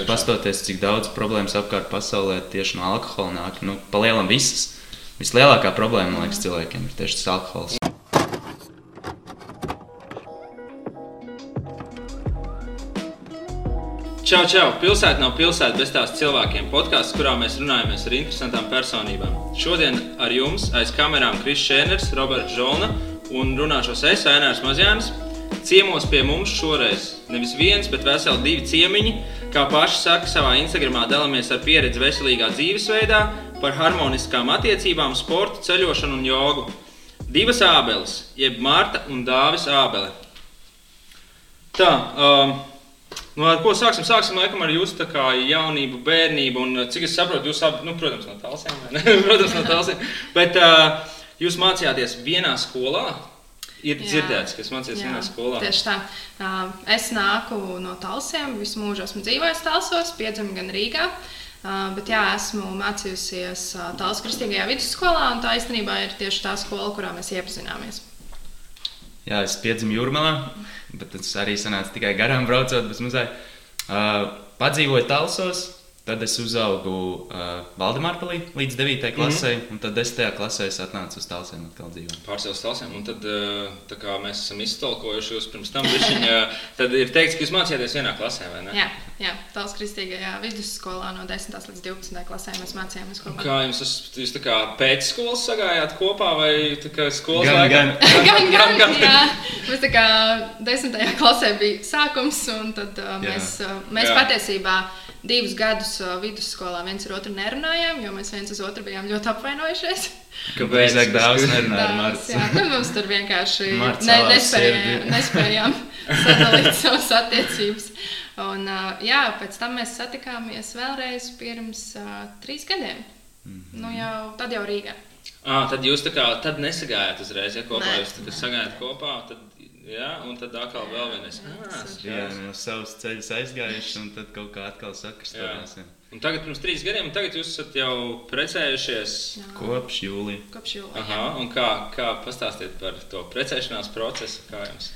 Jūs pastoties, cik daudz problēmas apkārt pasaulē tieši no alkohola nāk. Nu, palielam visas. Vislielākā problēma, man liekas, cilvēkiem ir tieši tas alkohols. Čau, čau! Pilsēta nav pilsēta bez tās cilvēkiem. Podkāsts, kurā mēs runājamies ar interesantām personībām. Šodien ar jums aiz kamerām Kris Šēners, Roberts Žolna un runāšos es, Ainārs Mazjānis. Ciemos pie mums šoreiz nevis viens, bet veseli divi ciemiņi. Kā paši saka, savā Instagramā dalāmies ar pieredzi veselīgā dzīvesveidā, par harmoniskām attiecībām, sportu, ceļošanu un jogu. Divas ābeles, jeb Marta un Dāvis Ābele. Tā, um, nu, ar ko sāksim? Sāksim laikam ar jūsu jaunību, bērnību. Un, cik es saprotu, jūs abi, nu, protams, no tālsiem, protams, no tālsiem. Bet uh, jūs mācījāties vienā skolā. Ir Jā. dzirdēts, ka es mācījos Jā, vienā skolā. Tieši tā. Es nāku no Talsiem, visu mūžu esmu dzīvojis Talsos, piedzimu gan Rīgā. Uh, Bet jā, esmu mācījusies uh, Talsu Kristīgajā vidusskolā, un tā īstenībā ir tieši tā skola, kurā mēs iepazināmies. Jā, es piedzimu jūrmalā, bet tas arī sanāca tikai garām braucot bez muzeja. Uh, padzīvoju Talsos, tad es uzaugu uh, Valdemārpilī līdz 9. klasē, mm -hmm. un tad 10. klasē es atnācu uz Talsiem atkal dzīvot. Pārcēlus talsiem, un tad, uh, tā kā mēs esam iztolkojuši jūs pirms tam, bišķiņ, tad ir teikts, ka jūs mācījāties vienā klasē, vai ne? Jā, jā Talsu Kristīgajā vidusskolā no 10. līdz 12. klasē mēs mācījāmies kopā. Kā jums tas jūs tā kā pēc skolas sagājāt kopā vai tā kā skolas Gan, laikā? gan. gan, gan, gan, jā. Mēs tā kā desmitajā klasē bija sākums, un tad uh, mēs, uh, mēs Jā. patiesībā divus gadus vidusskolā viens ar otru nerunājām, jo mēs viens uz otru bijām ļoti apvainojušies. Kāpēc tā dāvana nerunā ar Martu? jā, nu, mums tur vienkārši ne, nespējām, nespējām sadalīt savas attiecības. Un, uh, jā, pēc tam mēs satikāmies vēlreiz pirms uh, trīs gadiem. Mhm. Nu, jau, tad jau Rīgā. Ah, tad jūs tā kā tad nesagājāt uzreiz, ja kopā Nē. jūs tā kā sagājāt kopā, tad, jā, un tad atkal vēl vienreiz. Ah, Jā, no savas ceļus aizgājuši, un tad kaut kā atkal sakristējās. jā. Un tagad pirms trīs gadiem, un tagad jūs esat jau precējušies. Kopš jūlija. Kopš jūlijā. Aha, un kā, kā pastāstiet par to precēšanās procesu? Kā jums?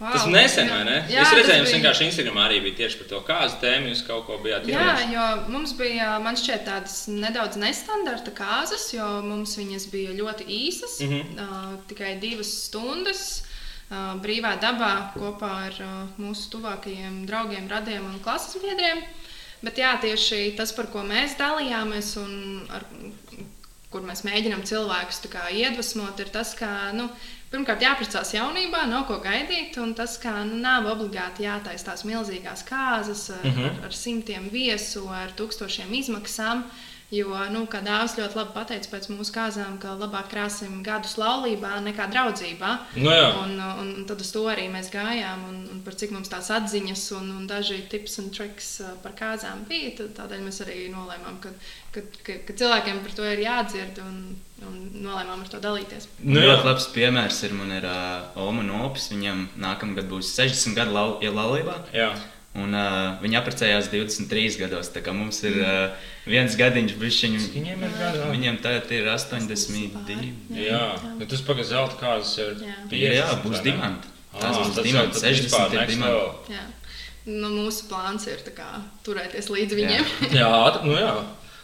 Wow, Tas nesen, jā. vai ne? Jā, es redzēju, jums bija- vienkārši Instagramā arī bija tieši par to kāzu tēmu. Jūs kaut ko bijāt Jā, ielikuši. jo mums bija man šķiet, tādas nedaudz nestandarta kārtas, jo mums viņas bija ļoti īsas, mm. -hmm. uh, tikai divas stundas. Uh, brīvā dabā kopā ar uh, mūsu tuvākajiem draugiem, radiem un klases biedriem. Bet jā, tieši tas, par ko mēs dalījāmies un ar, kur mēs mēģinām cilvēkus iedvesmot, ir tas, ka nu, pirmkārt jāprecās jaunībā, nav ko gaidīt, un tas, ka nu, nav obligāti jātaisa tās milzīgās kārtas ar, mm -hmm. ar, ar simtiem viesu, ar tūkstošiem izmaksām. Jo, nu, kā dāvāts ļoti labi pateica pēc mūsu kāzām, ka labāk krāsim gadus laulībā nekā draudzībā. Nu jā. un, un, un tad uz to arī mēs gājām, un, un par cik mums tās atziņas un, un daži tips un triks par kāzām bija. Tad, tādēļ mēs arī nolēmām, ka, ka, ka, ka cilvēkiem par to ir jādzird un, un nolēmām ar to dalīties. Nu jā. ļoti labs piemērs ir man ir uh, Oma Nopis. Viņam nākamgad būs 60 gadu lau, ja laulībā. Jā. Un uh, viņi apprecējās 23 gados. Mums ir uh, viens gadiņš, bišķiņu, Viņiem ir vēl? viņiem tagad ir 82. Jā, nu, tas pagaidām zelta kāzas jau Jā. Jā, jā, būs dimanti. Būs tas jau dimanti, tad vispār 60 ir dimanti. Jā. Nu, mūsu plāns ir kā, turēties līdz viņiem. Jā, at- nu jā.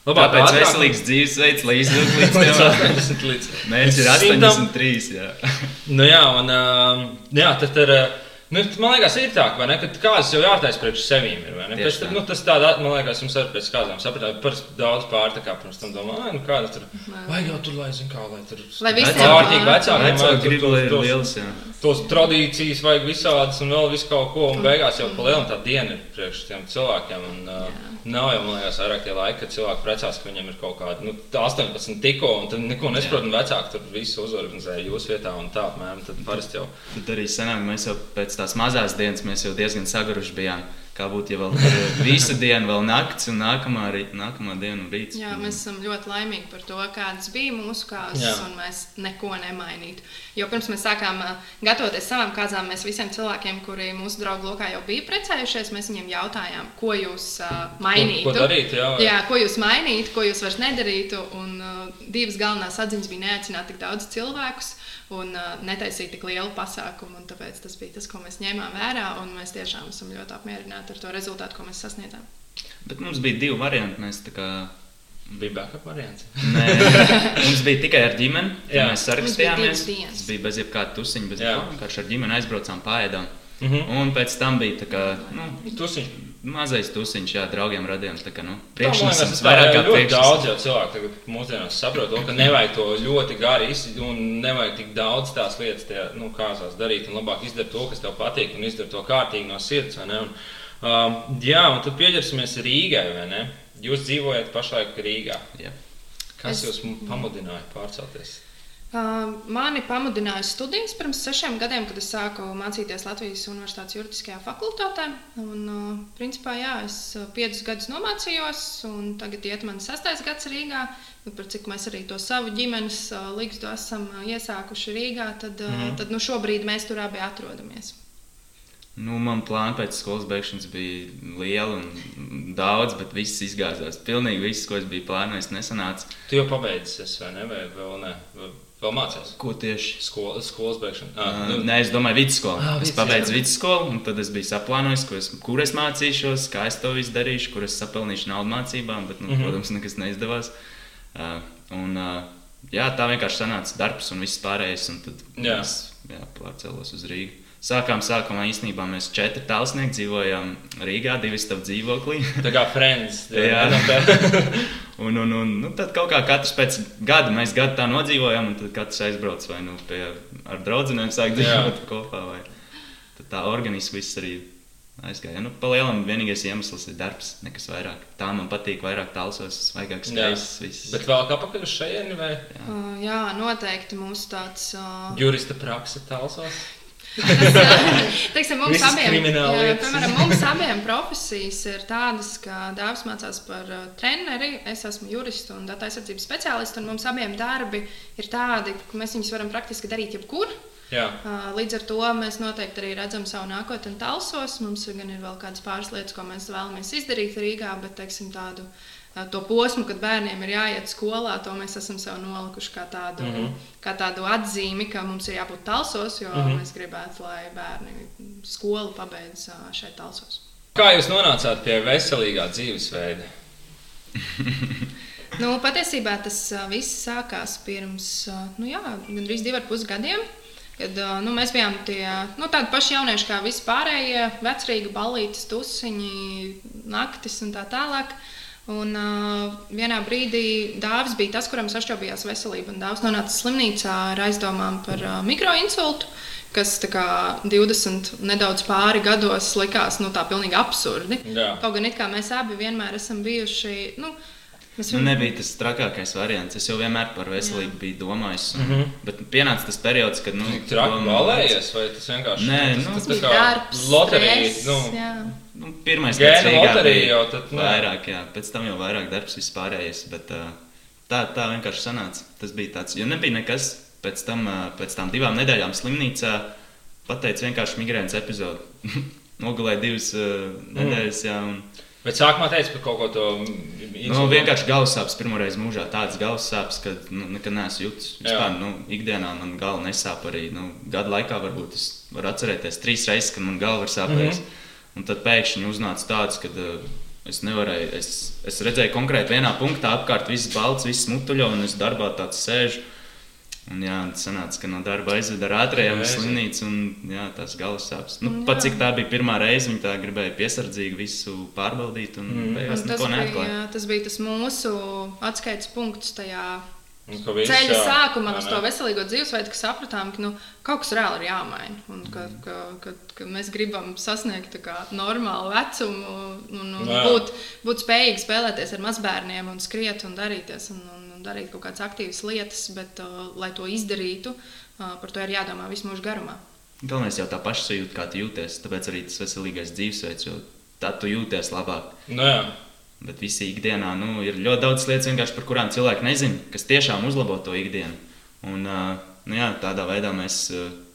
Labāk, Tāpēc ātrāk- veselīgs dzīvesveids, lai izdzīvotu līdz Līdz tam. 80 līdz Mērķis ir simtam. 83. Jā. Nu jā, un um, jā, tad ir. uh, Nu, man liekas, ir tā, vai ne, ka kādas jau jātaisa priekš sevīm. Ir, vai ne? Tieši Pēc, tā. nu, tas tādā, man liekas, jums arī pēc kādām sapratāt, par daudz pārtikā pirms tam domā, "Ai, nu kāda tur. Vajag jau tur, lai zin kā, lai tur. Lai visiem Vārtīgi pār- vecākiem Vecāki tur grib, lai ir liels. Jā. tos tradīcijas vajag visādas un vēl visu kaut ko. Un beigās jau palielināt tā diena ir priekš tiem cilvēkiem. Un, uh, nav jau, man liekas, vairāk tie laiki, kad cilvēki precās, ka viņiem ir kaut kāda nu, tā 18 tikko, un tad neko nesaprot, un vecāki tur visu uzorganizēja jūsu vietā un tā apmēram. Tad parasti jau. Tad arī senāk mēs jau pēc tās mazās dienas mēs jau diezgan saguruši bijām. Kā būtu, ja vēl visu dienu, vēl naktis un nākamā, rī- nākamā diena un rīts. Jā, mēs esam ļoti laimīgi par to, kādas bija mūsu kārtas, Jā. un mēs neko nemainītu. Jo pirms mēs sākām gatavoties savām kārtām, mēs visiem cilvēkiem, kuri mūsu draugu lokā jau bija precējušies, mēs viņiem jautājām, ko jūs uh, mainītu. Ko, ko darīt? Jā, Jā, ko jūs mainītu, ko jūs vairs nedarītu. Un, uh, divas galvenās atziņas bija neaicināt tik daudz cilvēkus un uh, netaisīt tik lielu pasākumu. un Tāpēc tas bija tas, ko mēs ņēmām vērā. un Mēs tiešām esam ļoti apmierināti ar to rezultātu, ko mēs sasniedzām. Bet mums bija divi varianti. Mēs tā kā Bija backup variants. Nē, mums bija tikai ar ģimeni. Jā. Jā. Mēs sarakstījāmies. Tas bija bez jebkāda tusiņa, bez Jā. jebkā. Vienkārši ar ģimeni aizbraucām, pāēdām. Mhm. Un pēc tam bija tā kā, nu, Tusiņš. mazais tusiņš, jā, draugiem radījām. Tā kā, nu, priekšnesums, vairāk kā ļoti daudz priekšnesums. jau cilvēku tagad mūsdienās saprot, to, ka nevajag to ļoti gari izdarīt un nevajag tik daudz tās lietas tajā, nu, kāzās darīt. Un labāk izdarīt to, kas tev patīk un izdarīt to kārtīgi no sirds. vai ne? Un, um, jā, un tad pieķersimies Rīgai, vai ne? Jūs dzīvojat pašlaik Rīgā. Jā. Kas Es- jūs pamudināja pārcelties? Uh, mani pamudināja studijas pirms sešiem gadiem, kad es sāku mācīties Latvijas Universitātes juridiskajā fakultātē. Un, uh, principā, jā, es uh, piecus gadus nomācījos, un tagad iet mans sastais gads Rīgā. Nu, par cik mēs arī to savu ģimenes uh, līgstu esam uh, iesākuši Rīgā, tad, Mhm. tad nu, šobrīd mēs tur abi atrodamies. Nu, man plāni pēc skolas beigšanas bija lieli un daudz, bet viss izgāzās. Pilnīgi viss, ko es biju plānojis, nesanāca. Tu jau pabeidzi, es, vai ne? Vai vēl, ne? Vēl mācījies? Ko tieši? Skola, skolas beigšana. Ah, nu, Nē, es domāju, vidusskolu. Ah, Es pabeidzu vidusskolu, un tad es biju saplānojis, es, kur es mācīšos, kā es to visu darīšu, kur es sapelnīšu naudu mācībām, bet, nu, mm. -hmm. protams, nekas neizdevās. Uh, un, uh, jā, tā vienkārši sanāca darbs un viss pārējais, un tad Jā. es jā, pārcēlos uz Rīgu. Sākām, sākumā īstenībā mēs četri tālsnieki dzīvojām Rīgā, divi stāv dzīvoklī. tā kā friends. Jā. tā. Un, un, un nu, tad kaut kā katrs pēc gada, mēs gadu tā nodzīvojām, un tad katrs aizbrauc vai nu pie ar draugiem, sāk dzīvot kopā. Vai. Tad tā organisms viss arī aizgāja. Nu, Palielinām, vienīgais iemesls ir darbs, nekas vairāk. Tā man patīk, vairāk tālsos, svaigāks Jā. gaiss. viss. Bet vēl kā pakaļ šejieni vai Uh, jā, noteikti mūsu tāds. Uh, jurista praksa tālsos? Teiksim, mums abiem, jā, piemēram, mums abiem profesijas ir tādas, ka dāvāts mācās par uh, treneri, es esmu jurists un datu aizsardzības speciālists, un mums abiem darbi ir tādi, ka mēs viņus varam praktiski darīt jebkur. Jā. Uh, Līdz ar to mēs noteikti arī redzam savu nākotni talsos. Mums gan ir vēl kādas pāris lietas, ko mēs vēlamies izdarīt Rīgā, bet teiksim, tādu uh, to posmu, kad bērniem ir jāiet skolā, to mēs esam sev nolikuši kā tādu, mm. -hmm. kā tādu atzīmi, ka mums ir jābūt talsos, jo mm. -hmm. mēs gribētu, lai bērni skolu pabeidz uh, šeit talsos. Kā jūs nonācāt pie veselīgā dzīvesveida? Nu, patiesībā tas uh, viss sākās pirms uh, nu, jā, gandrīz diviem ar pus gadiem. Kad uh, nu, mēs bijām tie nu, tādi paši jaunieši kā visi pārējie, vecrīgi balīti, tusiņi, naktis un tā tālāk. Un uh, vienā brīdī dāvis bija tas, kuram sašķelbījās veselība. Un dāvis nonāca slimnīcā ar aizdomām par uh, mikroinsultu, kas tā kā 20 nedaudz pāri gados likās nu, tā pilnīgi absurdi. Jā. Kaut gan it kā mēs abi vienmēr esam bijuši. Nu, mēs Nu, nebija tas trakākais variants. Es jau vienmēr par veselību biju domājis. Un, mm -hmm. Bet pienāca tas periods, kad. Nu, traki balējies, vai tas vienkārši Nē, tas, nu, tas, Tas tā bija kā darbs, loterija? Nu, jā. Nu, Rīgā loterija bija nu. vairāk, jā, pēc tam jau vairāk darbs vispārējais, bet tā, tā vienkārši sanāca. Tas bija tāds, jo nebija nekas pēc tam, pēc tam divām nedēļām slimnīcā, pateica vienkārši migrēnas epizodi. Nogulēja divas uh, nedēļas, jā, un Bet sākumā teica par kaut ko to nu, vienkārši galvas sāpes pirmoreiz mūžā. Tādas galvas sāpes, ka nu, nekad neesmu jutis. Vispār, nu, ikdienā man galva nesāp arī. Nu, gadu laikā varbūt es varu atcerēties trīs reizes, kad man galva ir sāpējusi. Mm -hmm. Un tad pēkšņi uznāca tāds, ka uh, es nevarēju. Es, es redzēju konkrēti vienā punktā apkārt viss balts, viss mutuļo, un es darbā tāds sēžu. Un, jā, tas sanāca, ka no darba aizveda ar ātrējām uz slimnīcu, un jā, tās galvas sāpes. Nu, Jā. pat cik tā bija pirmā reize, viņa tā gribēja piesardzīgi visu pārbaudīt, un Mm. beigās neko neatklāja. tas bija tas mūsu atskaites punkts tajā ceļa sākumā ne? to veselīgo dzīvesveidu, ka sapratām, ka nu, kaut kas reāli ir jāmaina. Un ka, Mm. ka, ka, ka mēs gribam sasniegt tā kā normālu vecumu un, un Jā. būt, būt spējīgi spēlēties ar mazbērniem un skriet un darīties. Un, un, un darīt kaut kādas aktīvas lietas, bet, uh, lai to izdarītu, uh, par to ir jādomā visu mūžu garumā. Galvenais jau tā pašsajūta, kā tu jūties. Tāpēc arī tas veselīgais dzīvesveids, jo tad tu jūties labāk. Nu, jā. Bet visi ikdienā nu, ir ļoti daudz lietas, par kurām cilvēki nezina, kas tiešām uzlabo to ikdienu. Un, nu, jā, tādā veidā mēs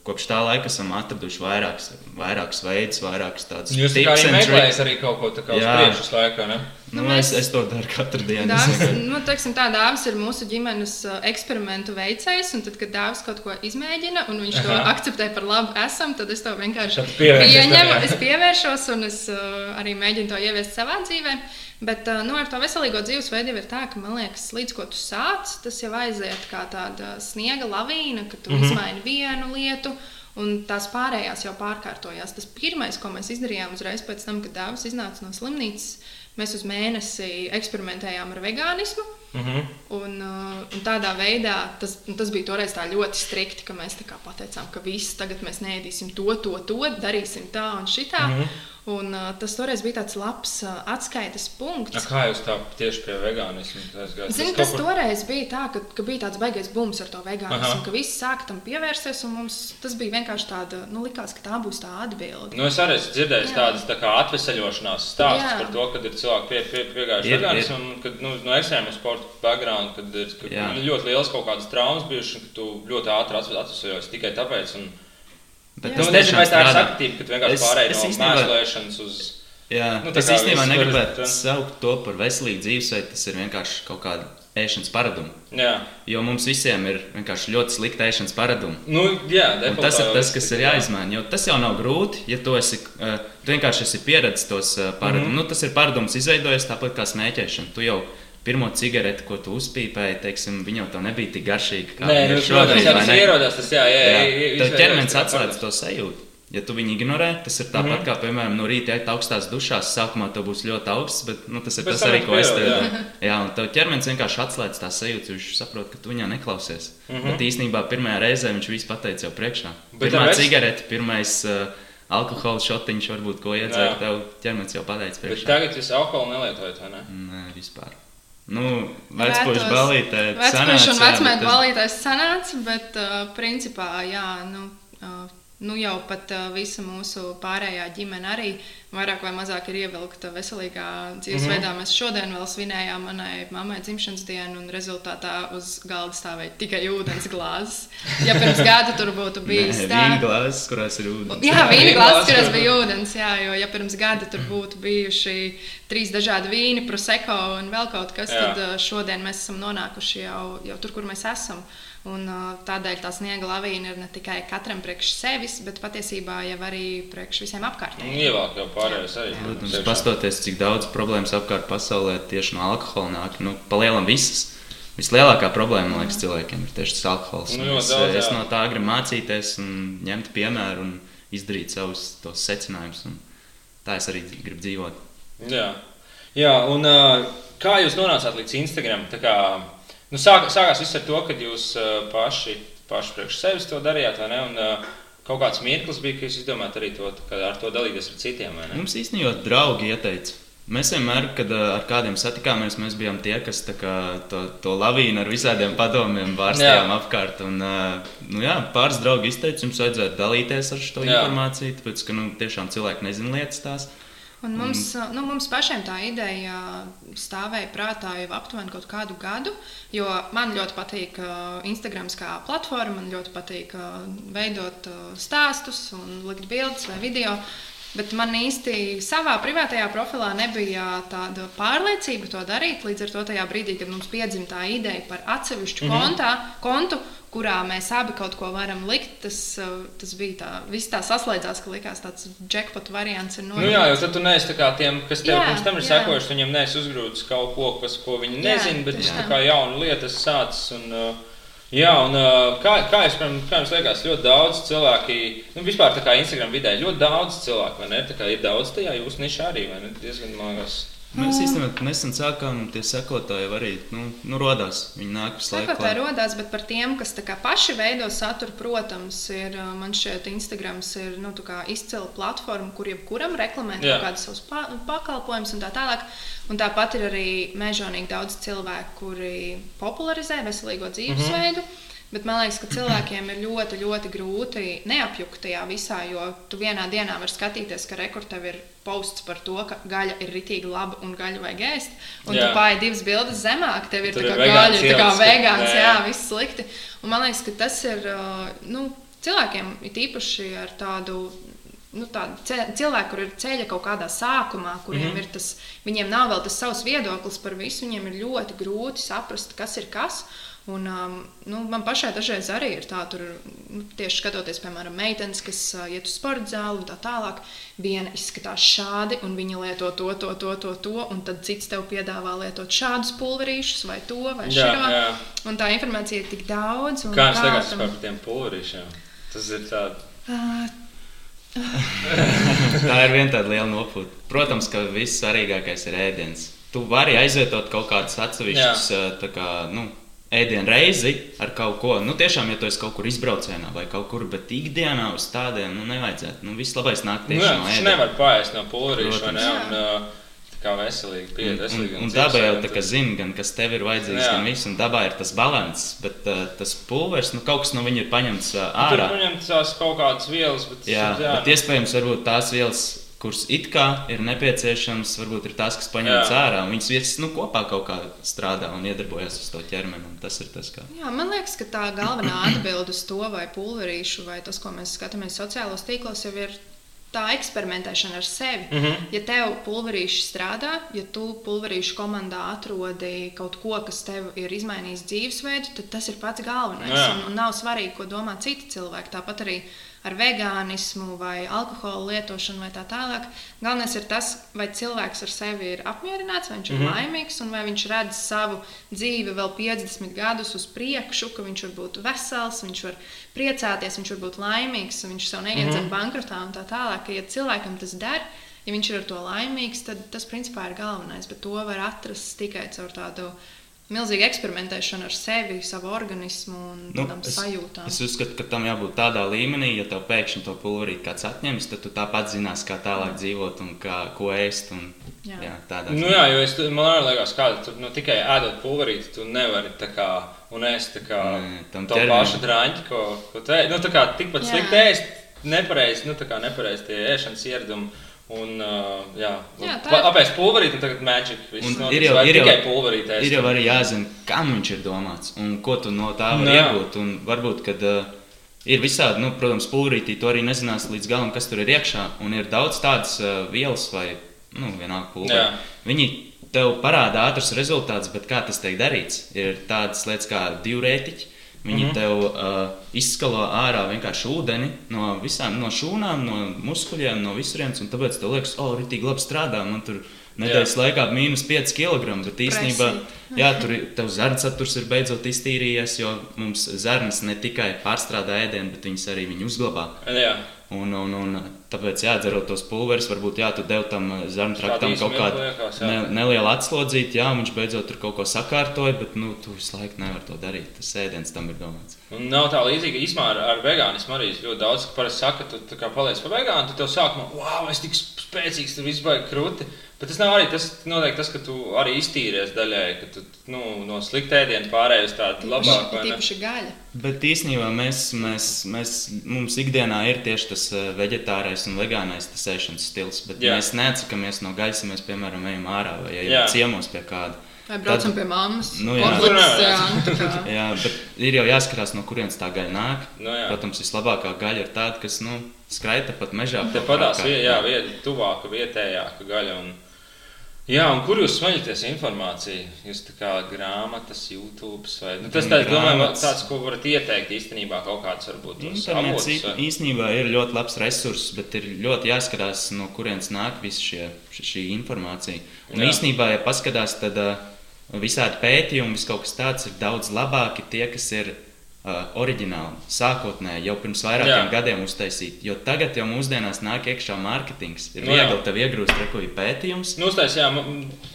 kopš tā laika esam atraduši vairākus, vairākus veidus, vairākus tādus Jūs tā kā arī meklējat arī kaut ko tādu uz Jā. priekšu laikā, ne? Nu, Nu, es, mēs- es to daru katru dienu. Es Dāvis, nu, teiksim, tā dāvis ir mūsu ģimenes uh, eksperimentu veicējs, un tad, kad dāvis kaut ko izmēģina, un viņš to Aha. akceptē par labu esam, tad es to vienkārši pieņemu, es pievēršos, un es uh, arī mēģinu to ieviest savā dzīvē. Bet uh, nu, ar to veselīgo dzīvesveidu jau ir tā, ka, man liekas, līdz ko tu sāc, tas jau aiziet kā tāda sniega lavīna, ka tu mm. -hmm. izmaini vienu lietu. Un tās pārējās jau pārkārtojās. Tas pirmais, ko mēs izdarījām uzreiz pēc tam, kad dāvis iznāca no slimnīcas, mēs uz mēnesi eksperimentējām ar vegānismu. Mhm. Un, uh, un tādā veidā tas, tas bija toreiz tā ļoti strikti, ka mēs pateicām, ka viss tagad mēs neēdīsim to, to, to, darīsim tā un šitā. Mhm. Un, uh, tas toreiz bija tāds labs uh, atskaites A, punkts. Kā jūs tā tieši pie vegānismu aizgājāt? Zini, tas toreiz bija tā, ka, ka bija tāds baigais bums ar to vegānismu, Aha. ka visi sāka tam pievērsties. un Mums tas bija vienkārši tāda, nu, likās, ka tā būs tā atbilde. Nu, es arī esmu dzirdējis Jā. tādas tā kā atvesaļošanās stāstus par to, kad ir cilvēki pie, pie, piegājuši Ir, vegānismu, un kad nu, no ekstrēma sporta background, kad ir kad ļoti liels kaut kādas traumas bijušas, un ka tu ļoti ātri atve- atvesaļojies tikai tāpēc. Un, Bet nu, tas nezinu, vai tā ir strādā. saktība, ka tu vienkārši Es- pārēji es no mēslēšanas uz. Jā, Nu, es īstenībā negribētu saukt to par veselīgu dzīvesveidu. Tas ir vienkārši kaut kāda ēšanas paraduma. Jā, Jo mums visiem ir vienkārši ļoti slikta ēšanas paraduma. nu, jā tas ir tas, kas ir jāizmaina. Jo tas jau nav grūti, ja tu, esi, uh, tu vienkārši esi pieredzējis tos uh, paradumus. Mm -hmm. nu, tas ir paradums izveidojies tāpat kā smēķēšana. Tu jau pirmo cigareti, ko tu uzpīpēji, teiksim, viņa jau tev nebija tik garšīga. kā Nē, nu, ir protams, jā, tas ne? ierodās, tas jā, jā, jā, Jā, jā, tev ķermenis tā atslēdz to sajūtu. Ja tu viņu ignorē, tas ir tāpat Mhm. kā, piemēram, no rīta iet augstās dušās. Sākumā tev būs ļoti augsts, bet nu, tas ir Pēc tas arī, ko es tev jā. daru. Jā, un tev ķermenis vienkārši atslēdz tās sajūtas, jo viņš saprot, ka tu viņā neklausies. Mhm. Bet īstenībā pirmajā reizē viņš visu pateica jau priekšā. Bet Pirmā cigarete, pirmais uh, alkohola šotiņš, varbūt ko iedzērt, Jā. tev ķermenis jau Bet priekšā. tagad jūs alkoholu nelietojat, vai ne? Nē, vispār. Nu, vecpuļu balītē. Vecpuļš un vecmēta balītājs sanāca, bet uh, principā, jā, nu, uh, nu jau pat uh, visa mūsu pārējā ģimene arī vairāk vai mazāk ir ievilkta veselīgā dzīvesveidā. Mm -hmm. Mēs šodien vēl svinējām manai mammai dzimšanas dienu, un rezultātā uz galda stāvēja tikai ūdens glāzes. Ja pirms gada tur būtu bijis Nē, tā, vīna glāzes, kurās ir ūdens. Jā, vīna glāzes, kurās kur- bija ūdens. Jā, jo, ja pirms gada tur būtu bijuši trīs dažādi vīni, proseko un vēl kaut kas, Jā. tad uh, šodien mēs esam nonākuši jau, jau tur, kur mēs esam. Un, tādēļ tā sniega lavīna ir ne tikai katram priekš sevis, bet patiesībā jau arī priekš visiem Un apkārtējiem. Ievelk jau pārējais arī. Protams, Priekšā. paskatoties, cik daudz problēmas apkārt pasaulē tieši no alkohola nāk, nu, palielam visas. Vislielākā problēma, man liekas, cilvēkiem ir tieši tas alkohols. Nu, Un ļoti es, daudz, es jā. no tā gribu mācīties, un ņemt piemēru un izdarīt savus tos secinājumus. un Tā es arī gribu dzīvot. Jā, Jā un kā jūs nonācāt līdz Instagram? Tā Kā, nu, sāk, sākās viss ar to, ka jūs paši, paši priekš sevis to darījāt, vai ne? Un, uh, kaut kāds mirklis bija, ka jūs izdomājāt arī to, ar to dalīties ar citiem. Mums īstenībā draugi ieteica. Mēs vienmēr, kad ar kādiem satikāmies, mēs bijām tie, kas kā to, to lavīnu ar visādiem padomiem vārstījām Jā. apkārt. Un, nu, jā, pāris draugi izteica, jums vajadzētu dalīties ar šo Jā. informāciju, tāpēc ka nu, tiešām cilvēki nezina lietas tās. Un mums, nu, mums pašiem tā ideja stāvēja prātā jau aptuveni kaut kādu gadu, jo man ļoti patīk Instagram kā platforma, man ļoti patīk veidot stāstus un likt bildes vai video. Bet man īsti savā privātajā profilā nebija tāda pārliecība to darīt. Līdz ar to tajā brīdī, kad mums piedzima tā ideja par atsevišķu mm -hmm. kontā, kontu, kurā mēs abi kaut ko varam likt, tas, uh, tas bija tā, viss tā saslēdzās, ka likās tāds jackpot variants. ir Nu, jā, jo tad tu neesi tā kā tiem, kas tev Jā, pirms tam ir sekojuši, viņiem neesi uzgrūdis kaut ko, kas, ko viņi nezina, bet tas tā kā jauna lieta sācis. Un, uh, jā, un uh, kā, kā, es, kā jums liekas, ļoti daudz cilvēki, nu, vispār tā kā Instagram vidē, ļoti daudz cilvēku, vai ne? Tā kā ir daudz tajā jūsu nišā arī, vai ne? Diezgan, man liekas. Mēs īstenībā nesen sākām, tie sekotāji arī nu, nu, radās. Viņi nāk uz laiku. Sekotāji radās, bet par tiem, kas paši veido saturu, protams, ir man šķiet, Instagrams ir nu, izcila platforma, kur jebkuram reklamē Jā. kaut kādus savus pa pakalpojumus un tā tālāk. Un tāpat ir arī mežonīgi daudz cilvēku, kuri popularizē veselīgo dzīvesveidu. Mm -hmm. Bet man liekas, ka cilvēkiem ir ļoti, ļoti grūti neapjukt tajā visā, jo tu vienā dienā vari skatīties, ka rekordā ir posts par to, ka gaļa ir ritīgi laba un gaļu vajag ēst. Un Jā. tu pāri divas bildes zemāk, tev ir Tur tā ir kā gaļa, tā kā vegāns, jā, viss slikti. Un man liekas, ka tas ir. Nu, cilvēkiem, it īpaši ar tādu. Nu, cilvēki, kur ir ceļa kaut kādā sākumā, kuriem mm -hmm. ir tas, viņiem nav vēl tas savs viedoklis par visu, viņiem ir ļoti grūti saprast, kas ir kas. Un, um, nu, man pašai dažreiz arī ir tā, tur, nu, tieši skatoties, piemēram, meitenes, kas uh, iet uz sporta zāli un tā tālāk. Viena izskatās šādi, un viņa lieto to, to, to, to, to un tad cits tev piedāvā lietot šādus pulverīšus, vai to, vai Jā, šo. jā. Un tā informācija ir tik daudz. un Kā jums liekas tam- par tiem pulverīšiem? Tas ir tāds. Ā, Tā ir viena tāda liela nopūta. Protams, ka viss svarīgākais ir ēdiens. Tu vari aizvietot kaut kādus atsevišķus kā, nu, ēdienu reizi ar kaut ko. Nu, tiešām, ja tu esi kaut kur izbraucienā vai kaut kur, bet ikdienā uz tādiem nu, nevajadzētu. Nu, viss labais nāk Nu, tieši jā, no tas ēdiena. nevar pāriest no pulverīša, vai ne? Un, uh, tā kā veselīgi, pieiet Un, veselīgi. un, un dabā jau tā kā zina, gan kas tev ir vajadzīgs, Jā. gan viss, un dabā ir tas līdzsvars. Bet uh, tas pulveris, nu, kaut kas no viņa ir paņemts uh, Tur ārā. viņam tās kaut kādas vielas, bet, Jā, jā, bet iespējams, varbūt tās vielas, kuras it kā ir nepieciešamas, varbūt ir tās, kas paņemtas Jā. ārā. un Viņas visas nu, kopā kaut kā strādā un iedarbojas uz to ķermeni. Tas ir tas, kā. Jā, man liekas, ka tā galvenā atbilde uz to, vai pulverīšu, vai tas, ko mēs skatāmies sociālos tīklos, jau ir tā eksperimentēšana ar sevi. Mm. -hmm. Ja tev pulverīši strādā, ja tu pulverīšu komandā atrodi kaut ko, kas tev ir izmainījis dzīvesveidu, tad tas ir pats galvenais. Jā. un, un nav svarīgi, ko domā citi cilvēki. Tāpat arī ar vegānismu vai alkohola lietošanu vai tā tālāk. Galvenais ir tas, vai cilvēks ar sevi ir apmierināts, vai viņš ir mm Mhm. -hmm. laimīgs un vai viņš redz savu dzīvi vēl 50 gadus uz priekšu, ka viņš var būt vesels, viņš var priecāties, viņš var būt laimīgs, viņš sev neiet Mhm. zem bankrotā un tā tālāk. Ja cilvēkam tas der, ja viņš ir ar to laimīgs, tad tas principā ir galvenais. Bet to var atrast tikai caur tādu milzīgu eksperimentēšanu ar sevi, savu organismu un Nu, es, sajūtām. es uzskatu, ka tam jābūt tādā līmenī, ja tev pēkšņi to pulverīti kāds atņems, tad tu tāpat zinās, kā tālāk dzīvot un kā, ko ēst. Un, jā. Jā. Nu, jā, jo es, man arī liekas, ka tu nu, tikai ēdot pulverīti, tu nevari tā kā un ēst tā kā ķermenim. pašu drāņķi, ko, ko ēd. Nu, tā kā tikpat slikti ēst, nepareizi, nu, tā kā nepareizi tie ēšanas ieradumi. Un, uh, jā, Jā, tā ir- apēst pulverīti, un tagad magic. Un notiks, ir jau- ir jau- tikai pulverīti ēst. Ir jau arī jāzina, kam viņš ir domāts un ko tu no tā vari Nu, jā. iegūt. Un varbūt, kad uh, ir visādi, nu, protams, pūrītī, to arī nezinās līdz galam, kas tur ir iekšā. Un ir daudz tādas uh, vielas vai, nu, vienalga Jā. pulveri. Viņi tev parāda ātrus rezultātus, bet kā tas tiek darīts? Ir tādas lietas kā diurētiķi. Viņi mm. -hmm. tev uh, izskalo ārā vienkārši ūdeni no visām no šūnām, no muskuļiem, no visurienes. un Tāpēc tev liekas, oh, rītīgi labi strādā. Man tur nedēļas laikā mīnus 5 kg. Bet īstenībā jā, tur ir- tev zarnu saturs ir beidzot iztīrījies, jo mums zarnas ne tikai pārstrādā ēdienu, bet viņas arī viņu uzglabā. Jā, Un, un, un, tāpēc, jā, dzerot tos pulverus, varbūt jā, tu devi tam uh, zarnu traktam kaut kādu ne, nelielu atslodzīti, jā, viņš beidzot tur kaut ko sakārtoja, bet nu, tu visu laiku nevari to darīt. Tas ēdiens tam ir domāts. Un nav tā līdzīga. Īsumā ar, ar vegānismu arī ļoti daudz, kas parasti saka, tu kā paliec par vegānu, tad tev sākumā, wow, es tik spēcīgs, tur viss baigs krūti. Bet tas nav arī tas, noteikti tas, ka tu arī iztīries daļai, ka tu nu, no slikta ēdiena pārēji uz tādu labāku. vai ne? Tīpaši gaļa. Bet īstenībā mēs, mēs, mēs, mums ikdienā ir tieši tas uh, vegetārais un vegānais tas ēšanas stils, bet Jā. jā. mēs neatsakāmies no gaisa, ja mēs, piemēram, ejam ārā vai Jā. ejam ciemos pie kāda. Vai braucam Tad- pie mammas? Nu, jā. Konflikts, jā, jā. jā, nu, tā. Jā, bet ir jau jāskatās, no kurienes tā gaļa nāk. Nu, jā. Protams, vislabākā gaļa ir tāda, kas nu, skraita pat mežā. Te padās, vie, jā, vieta tuvāka, vietējāka gaļa. Un, jā, un kur jūs smaļaties informāciju? Jūs tā kā grāmatas, YouTube vai nu, tas tāds, domāju, tāds, ko varat ieteikt īstenībā kaut kāds varbūt Internets vai- īstenībā ir ļoti labs resurss, bet ir ļoti jāskatās, no kurienes nāk visa šie, ši- šī informācija. Un Jā. īstenībā, ja paskatās, tad visādi pētījumi, kaut kas tāds ir daudz labāki tie, kas ir uh, oriģināli, sākotnēji, jau pirms vairākiem Jā. gadiem uztaisīti. Jo tagad jau mūsdienās nāk iekšā mārketings. Ir Nu jā. viegli tev iegrūst, re, ko ir pētījums. Nu, uztais, jā,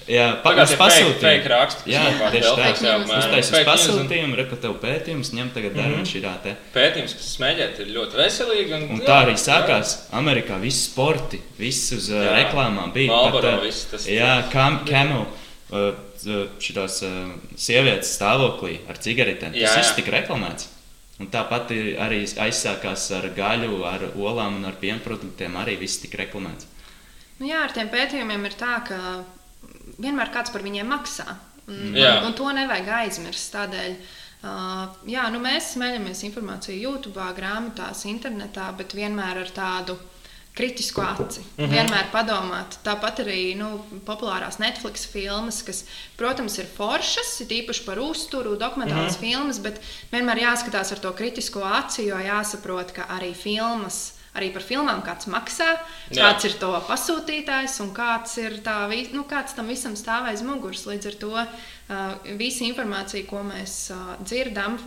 Jā, Tagad pagaidzi ir fake- fake raksti, kas Jā, tieši tā. jā, news un- pasūtījumu, re, ko tev pētījums, ņem tagad Mhm. darbu šī rāte. pētījums, kas smēķēt, ir ļoti veselīgi. Un, Un jā, tā arī sākās Amerikā. Visi sporti, viss uz uh, Jā. reklāmām bija. Marlboro, uh, viss tas- jā, kam, Camel. Uh, šīs uh, sievietes stāvoklī ar cigaretēm. Jā, Tas viss jā. tika reklamēts. Un tāpat ir arī aizsākās ar gaļu, ar olām un ar pienproduktiem. Arī viss tika reklamēts. Nu, jā, ar tiem pētījumiem ir tā, ka vienmēr kāds par viņiem maksā. Un, Jā. un, un to nevajag aizmirst. Tādēļ Uh, jā, nu mēs smeļamies informāciju YouTube, grāmatās, internetā, bet vienmēr ar tādu kritisku aci. Mm -hmm. Vienmēr padomāt. Tāpat arī nu, populārās Netflix filmas, kas, protams, ir foršas, ir īpaši par uzturu, dokumentālas mm -hmm. filmas, bet vienmēr jāskatās ar to kritisko aci, jo jāsaprot, ka arī filmas. Arī par filmām kāds maksā, Jā. kāds ir to pasūtītājs un kāds, ir tā, nu, kāds tam visam stāv aiz muguras. Līdz ar to uh, visa informācija, ko mēs uh, dzirdam,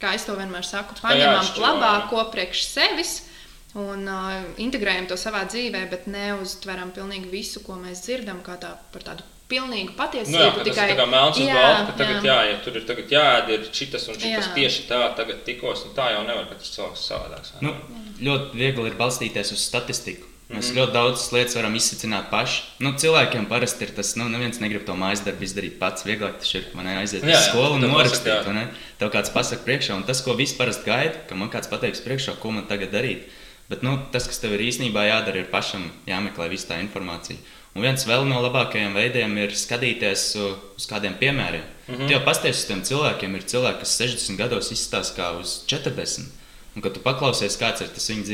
kā es to vienmēr saku, paņemam labāko priekš sevis un uh, integrējam to savā dzīvē, bet neuztveram pilnīgi visu, ko mēs dzirdam, kā tā, par tādu pilnīgu patiesību. Nu jā, tikai tas ir melns uz balta, ka tagad, jā. Jā, ja tur ir tagad jāēd, ir šitas un šitas jā. tieši tā, tagad tikos, un tā jau nevar, ka tas cilvēks savādāks. Nu, ļoti viegli ir balstīties uz statistiku. Mēs mm -hmm. ļoti daudzas lietas varam izsākt paši. Nu, cilvēkiem parasti ir tas, nu, neviens negrib to mājas darbu izdarīt pats. Vieglāk tas ir, man aiziet uz skolu un norakstīt. Tev kāds pasaka priekšā, un tas, ko visi parasti gaida, ka man kāds pateiks priekšā, ko man tagad darīt Bet nu, tas, kas tev ir īstenībā jādara, ir pašam jāmeklē visa tā informācija. Un viens no labākajiem veidiem ir skatīties uz kādiem piemēriem. Mm -hmm. Jau pastāstījis uz tiem cilvēkiem, ir cilvēki, kas 60 gados izstāsta kā uz 40. Un, kad tu paklausies, kāds ir tas viņu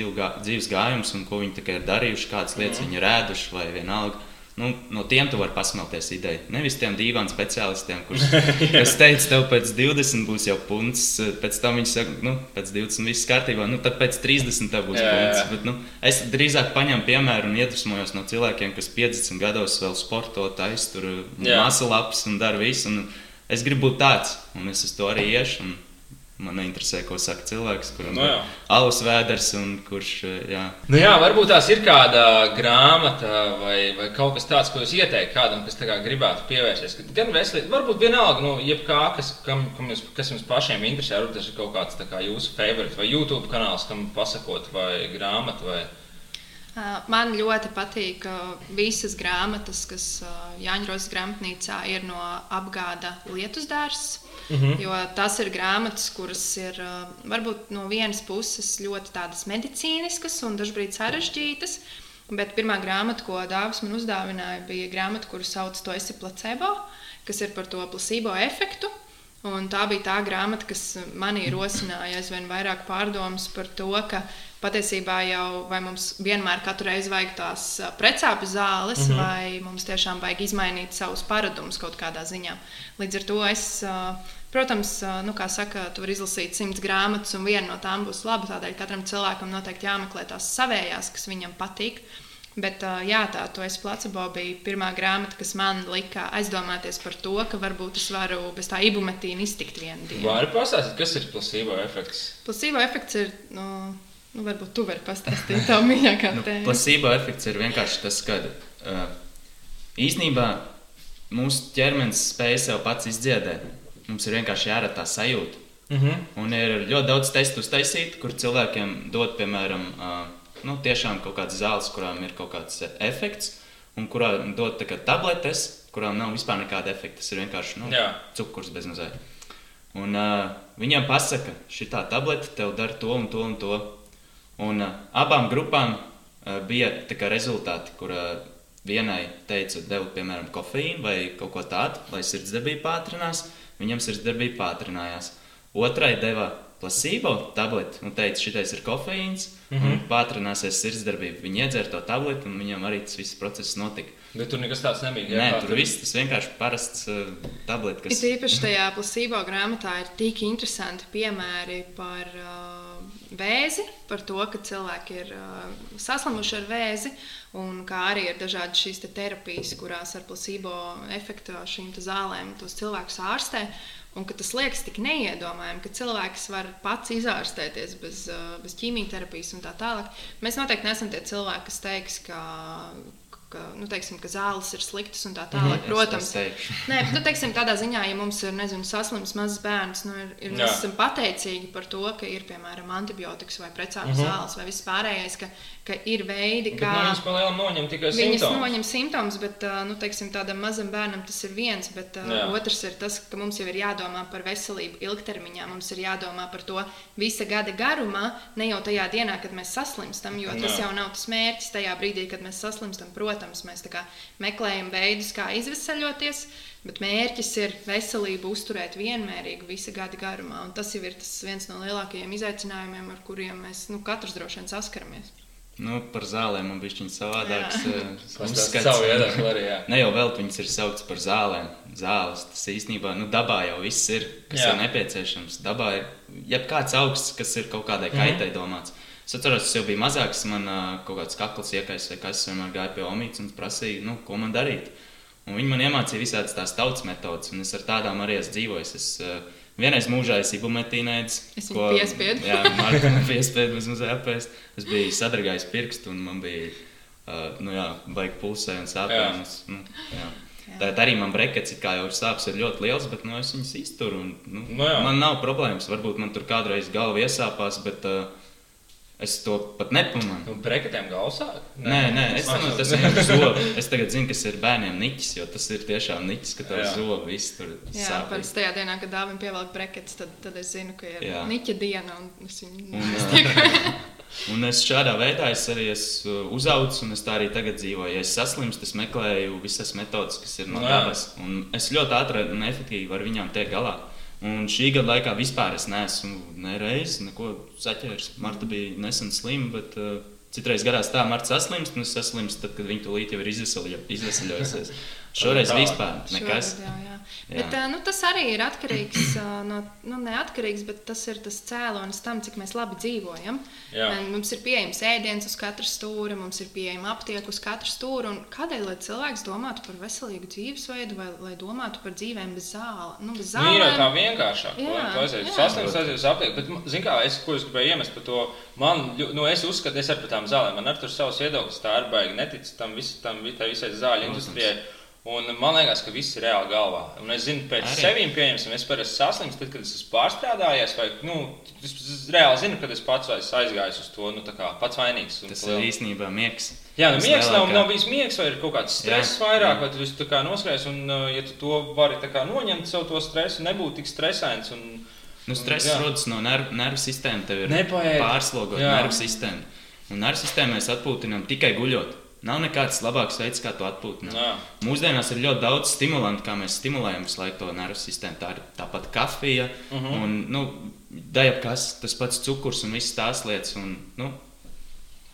dzīves gājums un ko viņi ir darījuši, kādas lietas mm -hmm. viņi ir ēduši vai vienalga Nu, no tiem tu vari pasmelties ideju. Nevis tiem diviem speciālistiem, kurš kas teica, tev pēc 20 būs jau punkts, pēc tam viņi saka, nu, pēc 20 viss kārtībā, nu, tad pēc 30 tev būs jā, punkts. Jā. Bet, nu, es drīzāk paņemu piemēru un iedvesmojos no cilvēkiem, kas 50 gados vēl sporto, taisa tur masu lapas un dara visu. Un es gribu būt tāds, un es uz to arī iešu. Un, Man interesē, ko saka cilvēks, kuram no, ir alus vēders un kurš. Jā. Nu jā, varbūt tās ir kāda grāmata vai, vai kaut kas tāds, ko jūs ieteiktu kādam, kas gribētu pievērsties. Gan veselīgi, varbūt vienalga, nu, jebkā, kas, kam, kam jūs, kas jums pašiem interesē. Varbūt tas ir kaut kāds kā jūsu favorite vai YouTube kanāls, kam pasakot, vai grāmata. Vai... Man ļoti patīk visas grāmatas, kas Jāņģerozes grāmatnīcā ir no apgāda Lietus dārza. Mm -hmm. Jo tas ir grāmatas, kuras ir varbūt no vienas puses ļoti tādas medicīniskas un dažkārt sarežģītas. Bet pirmā grāmata, ko Dāvis man uzdāvināja, bija grāmata, kuru sauc par esi placebo, kas ir par to placebo efektu. Un tā bija tā grāmata, kas manī rosināja aizvien vairāk pārdomas par to, ka patiesībā jau mums vienmēr katru reizi vajag tās precāpju zāles, mm -hmm. vai mums tiešām vajag izmainīt savus paradumus kaut kādā ziņā. Līdz ar to es. Protams, nu, kā saka, tu vari izlasīt simts grāmatas, un viena no tām būs laba. Tādēļ katram cilvēkam noteikti jāmeklē tās savējās, kas viņam patīk. Bet jā, tā to es placebo bija pirmā grāmata, kas man lika aizdomāties par to, ka varbūt es varu bez tā ibumetīna iztikt vienu dienu. Vari pastāstīt, kas ir placebo efekts? Placebo efekts ir. Nu, Nu, varbūt tu vari pastāstīt tā mīļākā nu, tēma. Placebo efekts ir vienkārši tas, ka uh, īsnībā mūsu ķermenis spēj sev pats izdziedēt. Mums ir vienkārši jārada tā sajūta. Mm -hmm. Un ir ļoti daudz testu uztaisīt, kur cilvēkiem dod, piemēram, uh, nu, tiešām kaut kādas zāles, kurām ir kaut kāds efekts, un kurām dod tabletes, kurām nav vispār nekāda efekta. Tas ir vienkārši nu, Jā. cukurs bez mazliet. Un uh, viņiem pasaka, šī tā tablete tev dara to un to un to. Un uh, abām grupām uh, bija rezultāti, kur uh, vienai teica, devu piemēram kofeīnu vai kaut ko tādu, lai sirdsdarbība pātrinās, viņam sirdsdarbība pātrinājās. Otrai deva placebo tableti un teica, šitais ir kofeīns, mm -hmm. un pātrināsies sirdsdarbība. Viņi iedzēra to tableti, un viņam arī tas viss process notika. Bet tur nekas tāds nebija. Jā, Nē, tur viss tas vienkārši parasts uh, tablets. Kas... Ir īpaši tajā placebo grāmatā ir tik interesanti piemēri par. Uh, vēzi, par to, ka cilvēki ir uh, saslimuši ar vēzi, un kā arī ir dažādas šīs te terapijas, kurās ar placebo efektu šīm zālēm tos cilvēkus ārstē. Un tas liekas tik neiedomājami, ka cilvēks var pats izārstēties bez, bez ķīmijterapijas un tā tālāk. Mēs noteikti neesam tie cilvēki, kas teiks, ka ka, nu, teiksim, ka zāles ir sliktas un tā tālāk. Mm -hmm, Protams, nē, nu, teiksim, tādā ziņā, ja mums ir nezinu, saslims mazs bērns, nu, ir, ir, mēs esam pateicīgi par to, ka ir piemēram antibiotikas vai precāpju mm -hmm. zāles vai viss pārējais, ka, ka ir veidi, bet, kā nu, viņas palielināt noņem. Viņas noņem simptomus, bet nu, teiksim, tādam mazam bērnam tas ir viens, bet Jā. otrs ir tas, ka mums jau ir jādomā par veselību ilgtermiņā. Mums ir jādomā par to visa gada garumā, ne jau tajā dienā, kad mēs saslimstam, jo Jā. tas jau nav tas mērķis tajā brīdī, kad mēs saslimstam. Protams, mēs meklējam veidus, kā izvesaļoties, bet mērķis ir veselību uzturēt vienmērīgi visa gada garumā. Tas jau ir tas viens no lielākajiem izaicinājumiem, ar kuriem mēs nu, katrs droši vien saskaramies. Nu, par zālēm man bija viņa savādāks uh, Uzskats savu viedokli arī, jā. Ne jau vēl viņas ir sauktas par zālēm. Zāles tas īstenībā nu, dabā jau viss ir, kas Jā. ir nepieciešams. Dabā ir jebkāds augsts, kas ir kaut kādai Mhm. kaitai domāts. Es atceros, tas jau bija mazāks, man kaut kāds kakls iekais vai kas, vienmēr gāja pie omītes un prasīja, nu, ko man darīt. Un viņi man iemācīja visādas tās tautas metodas, un es ar tādām arī esmu dzīvojis. Es, ā, Vienreiz mūžā es ibumetīnēju, Es viņu piespiedu. Jā, Marta man piespiedu muzeja apēst. Es biju sadragājis pirkstu, un man bija, uh, nu jā, baigi pulsē un Jā. sāpēs. Nu, jā. Tātad arī man brekets, kā jau sāpes ir ļoti liels, bet nu, es viņas izturu. Un, nu, Nu jā. man nav problēmas. Varbūt man tur kādreiz galva iesāpās, bet uh, es to pat nepamanu. Nu, breketiem galvā? Nē, nē, es domāju, tas ir zobi. Es tagad zinu, kas ir bērniem niķis, jo tas ir tiešām niķis, ka tev Jā. zobi viss tur Jā, sāp. pēc tajā dienā, kad dāvim pievelk brekets, tad, tad es zinu, ka ir Jā. niķa diena un es viņu Un, nestieku. Un es šādā veidā es arī esmu uzaugusi, un es tā arī tagad dzīvoju. Ja es saslimstu, es meklēju visas metodes, kas ir no Nu jā. dabas. Un es ļoti ātri un efektīvi ar viņām tiek galā. Un šī gada laikā vispār es neesmu nereiz neko saķēris. Marta bija nesen slima, bet uh, citreiz gadās tā, Marta saslimst, un es saslimstu tad, kad viņa tūlīt jau ir izvesaļo- izvesaļojusies. Šoreiz vispār nekas. Šogad, jā, jā. Jā. Bet, nu, tas arī ir atkarīgs no, nu, neatkarīgs, bet tas ir tas cēlonis tam, cik mēs labi dzīvojam. Jā. Mums ir pieejams ēdiens uz katru stūri, mums ir pieejama aptiekta uz katru stūri. un Kādēļ lai cilvēks domātu par veselīgu dzīvesveidu vai lai domātu par dzīvēm bez zāle? Nu, bez Nu, ir jau tā zālēm. vienkāršāk. Jā, Tu aizies uz saslimstu, aizies uz aptieku. Bet, zini, kā es, ko es gribēju iemest par to, man, nu, es uzskatu, es ar par tām zālēm, man ar tur savs viedoklis, tā ir baigi netic tam, vis, tam visai zāļu Protams. Un man liekas, ka viss ir reāli galvā. Un es zinu, pēc Arī. sevīm pieņemsim, es parasti saslimstu, tad, kad es esmu pārstrādājies, vai, nu, es reāli zinu, kad es pats esmu aizgājis uz to, nu, kā pats vainīgs. un Tas lielu- ir īstenībā miegs. Jā, nu, miegs nav, nav bijis miegs, vai ir kaut kāds stress Jā, vairāk, jā. vai tu esi noskrējis. Un, uh, ja tu to vari noņemt sev to stresu, nebūt tik stresains. Un, Nu, stress Jā. rodas no nervu, nervu sistēmas. Tev ir Nepaēd. pārslogota nervu sistēma. Un nervu sistēmu mēs atpūtinām tikai guļot. Nav nekāds labāks veids, kā to atpūtināt. Jā. Mūsdienās ir ļoti daudz stimulantu, kā mēs stimulējam visu laiku to nervu sistēmu. Tā ir tāpat kafija, uh Mhm. -huh. un nu, daļai kas tas pats cukurs un visas tās lietas. Un, nu,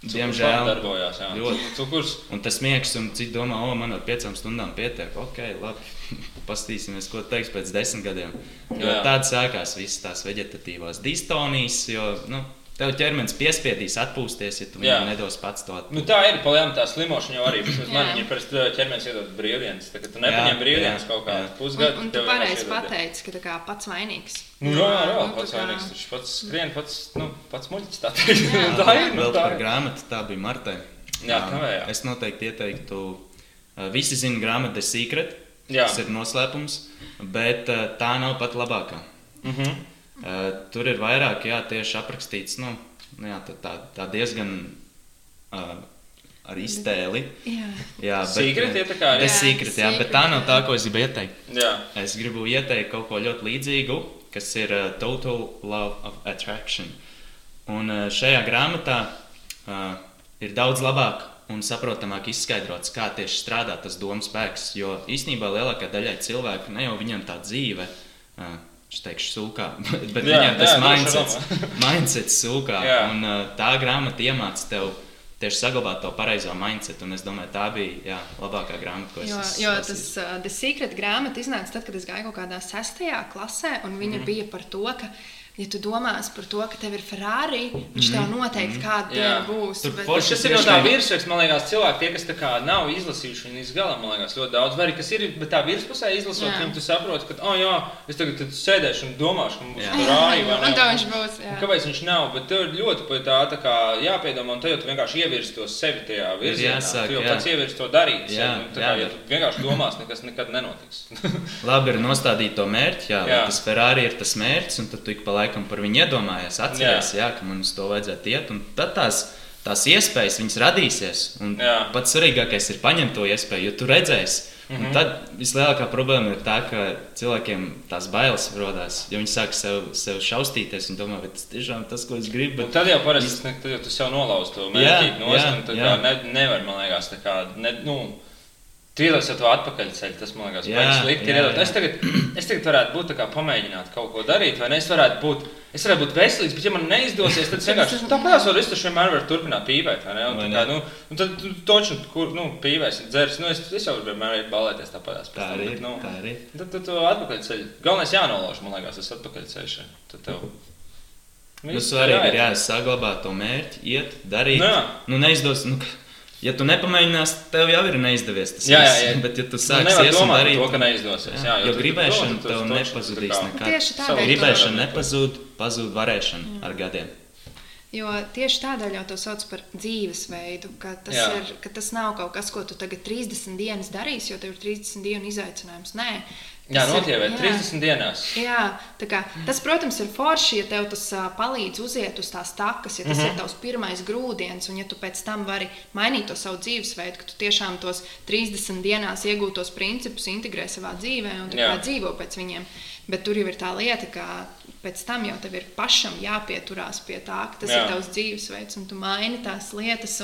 Cukurs diemžēl darbojās. Jā, ļoti. Cukurs. Un tas miegs, un citi domā, o, man ar piecām stundām pietiek. Ok, labi. Pastīsimies, ko teiks pēc desmit gadiem. Jo Jā. tāda sākās visas tās vegetatīvās distonijas, jo nu, tev ķermenis piespiedīs atpūsties, ja tu viņam nedos pats to Nu, atpūst. tā ir palielinājuma tā slimošana jau arī. Vismaz man viņa parasti ķermenis iedod brīvdienas. Tā, kad tu nepaņem brīvdienas jā, kaut kādā jā. pusgadā, Un, un tu pareizi pateici, ka tā kā pats vainīgs. Nu, jā, jā, jā, Nu, pats kā- vainīgs. Viņš pats skrien, pats, nu, pats muļķis. Tā, teikt. tā ir. Nu, Vēl tā par grāmatu, tā bija Martai. Jā, kavējā. Es noteikti ieteiktu, uh, visi zina grāmatu The Secret, Jā. tas ir noslēpums, bet uh, tā nav pat labākā. Mhm. Uh, tur ir vairāk, jā, tieši aprakstīts, nu, nu jā, tā, tā, tā diezgan uh, ar iztēli. Jā. Jā, Secret, ja tā kā ir? ir Jā, secret, jā, bet Secret, tā nav tā, jā. ko es gribu ieteikt. Jā. Es gribu ieteikt kaut ko ļoti līdzīgu, kas ir uh, Total Love of Attraction. Un uh, šajā grāmatā uh, ir daudz labāk un saprotamāk izskaidrots, kā tieši strādā tas domu spēks. Jo īstenībā lielākā daļai cilvēku ne jau viņam tā dzīve. Es teikšu, sūkā, bet, Jā, viņam tas jā, mindsets, mindsets sūkā. Jā. Un, uh, tā grāmata iemāca tev tieši saglabāt to pareizo mindsetu. Un es domāju, tā bija jā, labākā grāmata, ko es Jo, esmu jo tas uh, The Secret grāmata iznāca tad, kad es gāju kaut kādā sestajā klasē, un viņa mm -hmm. bija par to, ka, ja tu domās par to, ka tev ir Ferrari, viņš tev noteikti kādu Jā. dienu būs. Tur bet- forši Tas ir no tā virsraksta, man liekas, cilvēki, tie, kas tā kā nav izlasījuši viņu līdz galam, man liekas, ļoti daudz. Vai arī kas ir, bet tā virspusē izlasot, Jā. viņu tu saproti, ka, oh, jā, es tagad sēdēšu un domāšu, ka mums Jā. tur rāja vai Un tā viņš būs. jā. Un Kāpēc viņš nav? Bet tev ir ļoti tā, tā kā jāpiedomā, un te jau tu vienkārši ievirzi to sevi tajā virzienā. jāsāk, tu jau jā. pats ievirzi to darīt. Jā, sevi, tā jā, kā, ja bet- tu vienkārši domās, nekas nekad nenotiks. Labi ir nostādīt to mērķi, jā, Jā. jā. tas Ferrari ir tas mērķis, un tad tu ik pa laikam par viņu iedomājies, atceries, jā. Jā, ka man uz to vajadzētu iet. un Tad tās, tās iespējas viņas radīsies. Un pats svarīgākais ir paņemt to iespēju, jo tu redzēsi, Mm -hmm. Un tad vislielākā problēma ir tā, ka cilvēkiem tās bailes radās, jo viņi sāk sev, sev šaustīties un domā, vai tas tiešām tas, ko es gribu. Bet... Tad jau parasti tas, jau nolauzi to mērķi un kā ne, nevar, man liekas, tā kā, ne, nu, Tu ieliec to atpakaļceļu, tas man liekas, ļoti slikti. Jā. Es, tagad, es tagad varētu būt tā kā pamēģināt kaut ko darīt, vai ne? Es varētu būt, es varētu būt veselīgs, bet ja man neizdosies, tad es vienkārši tāpēc varu, es taču vienmēr varu turpināt pīpēt, vai ne? Un, vai tā kā, nu, un tad tu toču, kur, nu, pīpēs, dzers, nu, es, es jau vienmēr varu balēties tāpatās. Tā arī, bet, nu, tā arī. Tad tu to atpakaļceļu, galvenais jānolauž, man liekas, tas atpakaļceļš. Tad tev. Nu, svarīgi ir jāsaglabā to mērķi, iet, darīt. Nu, jā. nu neizdos, nu, Ja tu nepamēģināsi, tev jau ir neizdevies. Tas jā, jā, jā. Bet, ja tu nu, sāksi nu, darīt to, ka neizdosies, jā, jā, jo, jo gribēšana to, tev nepazudīs nekad. Tieši tādēļ. Gribēšana nepazūd, pazūd varēšana jā. ar gadiem. Jo tieši tādēļ jau to sauc par dzīvesveidu, ka tas, jā. ir, ka tas nav kaut kas, ko tu tagad 30 dienas darīsi, jo tev ir 30 dienu izaicinājums. Nē, Jā, notievēt 30 dienās. Jā, kā, tas, protams, ir forši, ja tev tas uh, palīdz uziet uz tās takas, ja tas mm -hmm. ir tavs pirmais grūdienis, un ja tu pēc tam vari mainīt to savu dzīvesveidu, ka tu tiešām tos 30 dienās iegūtos principus integrē savā dzīvē un dzīvo pēc viņiem. Bet tur jau ir tā lieta, ka pēc tam jau tev ir pašam jāpieturās pie tā, ka tas Jā. ir tavs dzīvesveids, un tu maini tās lietas.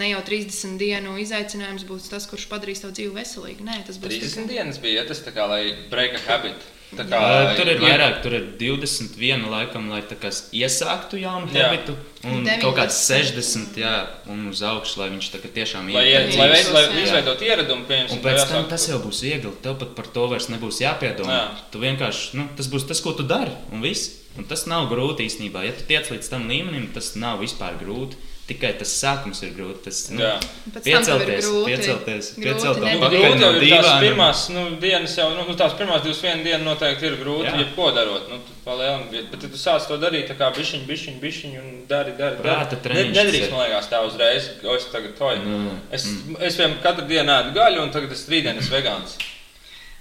Ne jau 30 dienu izaicinājums būs tas, kurš padarīs tavu dzīvi veselīgu. Nē, tas būs 30 tikai... dienas bija tas, kā, lai break a habit. Kā, Jā, tur ir jā. vairāk, tur ir 21, laikam, lai iesāktu jaunu habitu, un 90. kaut kāds 60, jā, un uz augšu, lai viņš tiešām lai, iet, lai, lai izveidot ieradumu, piemēram, un pēc tam tas jau būs viegli. Tev pat par to vairs nebūs jāpiedomā. Jā. Tu vienkārši, nu, tas būs tas, ko tu dari, un viss. Un tas nav grūti īstenībā. Ja tu tiec līdz tam līmenim, tas nav vispār grūti. Tikai tas sākums ir grūti. Tas, nu, piecelties, grūti. piecelties, piecelties. Nu, grūti jau ir tās pirmās nu, dienas, jau nu, tās pirmās divas viena diena noteikti ir grūti. Jā. Jebko darot, nu, palielam, bet, bet ja tu sāc to darīt tā kā bišķiņ, bišķiņ, bišķiņ un dari, dari. Prāta treniņš. Nedrīkst, man liekas, tā uzreiz. O, es tagad toju. Mm. Es, mm. es vien katru dienu ēdu gaļu un tagad es rītdien esmu vegāns.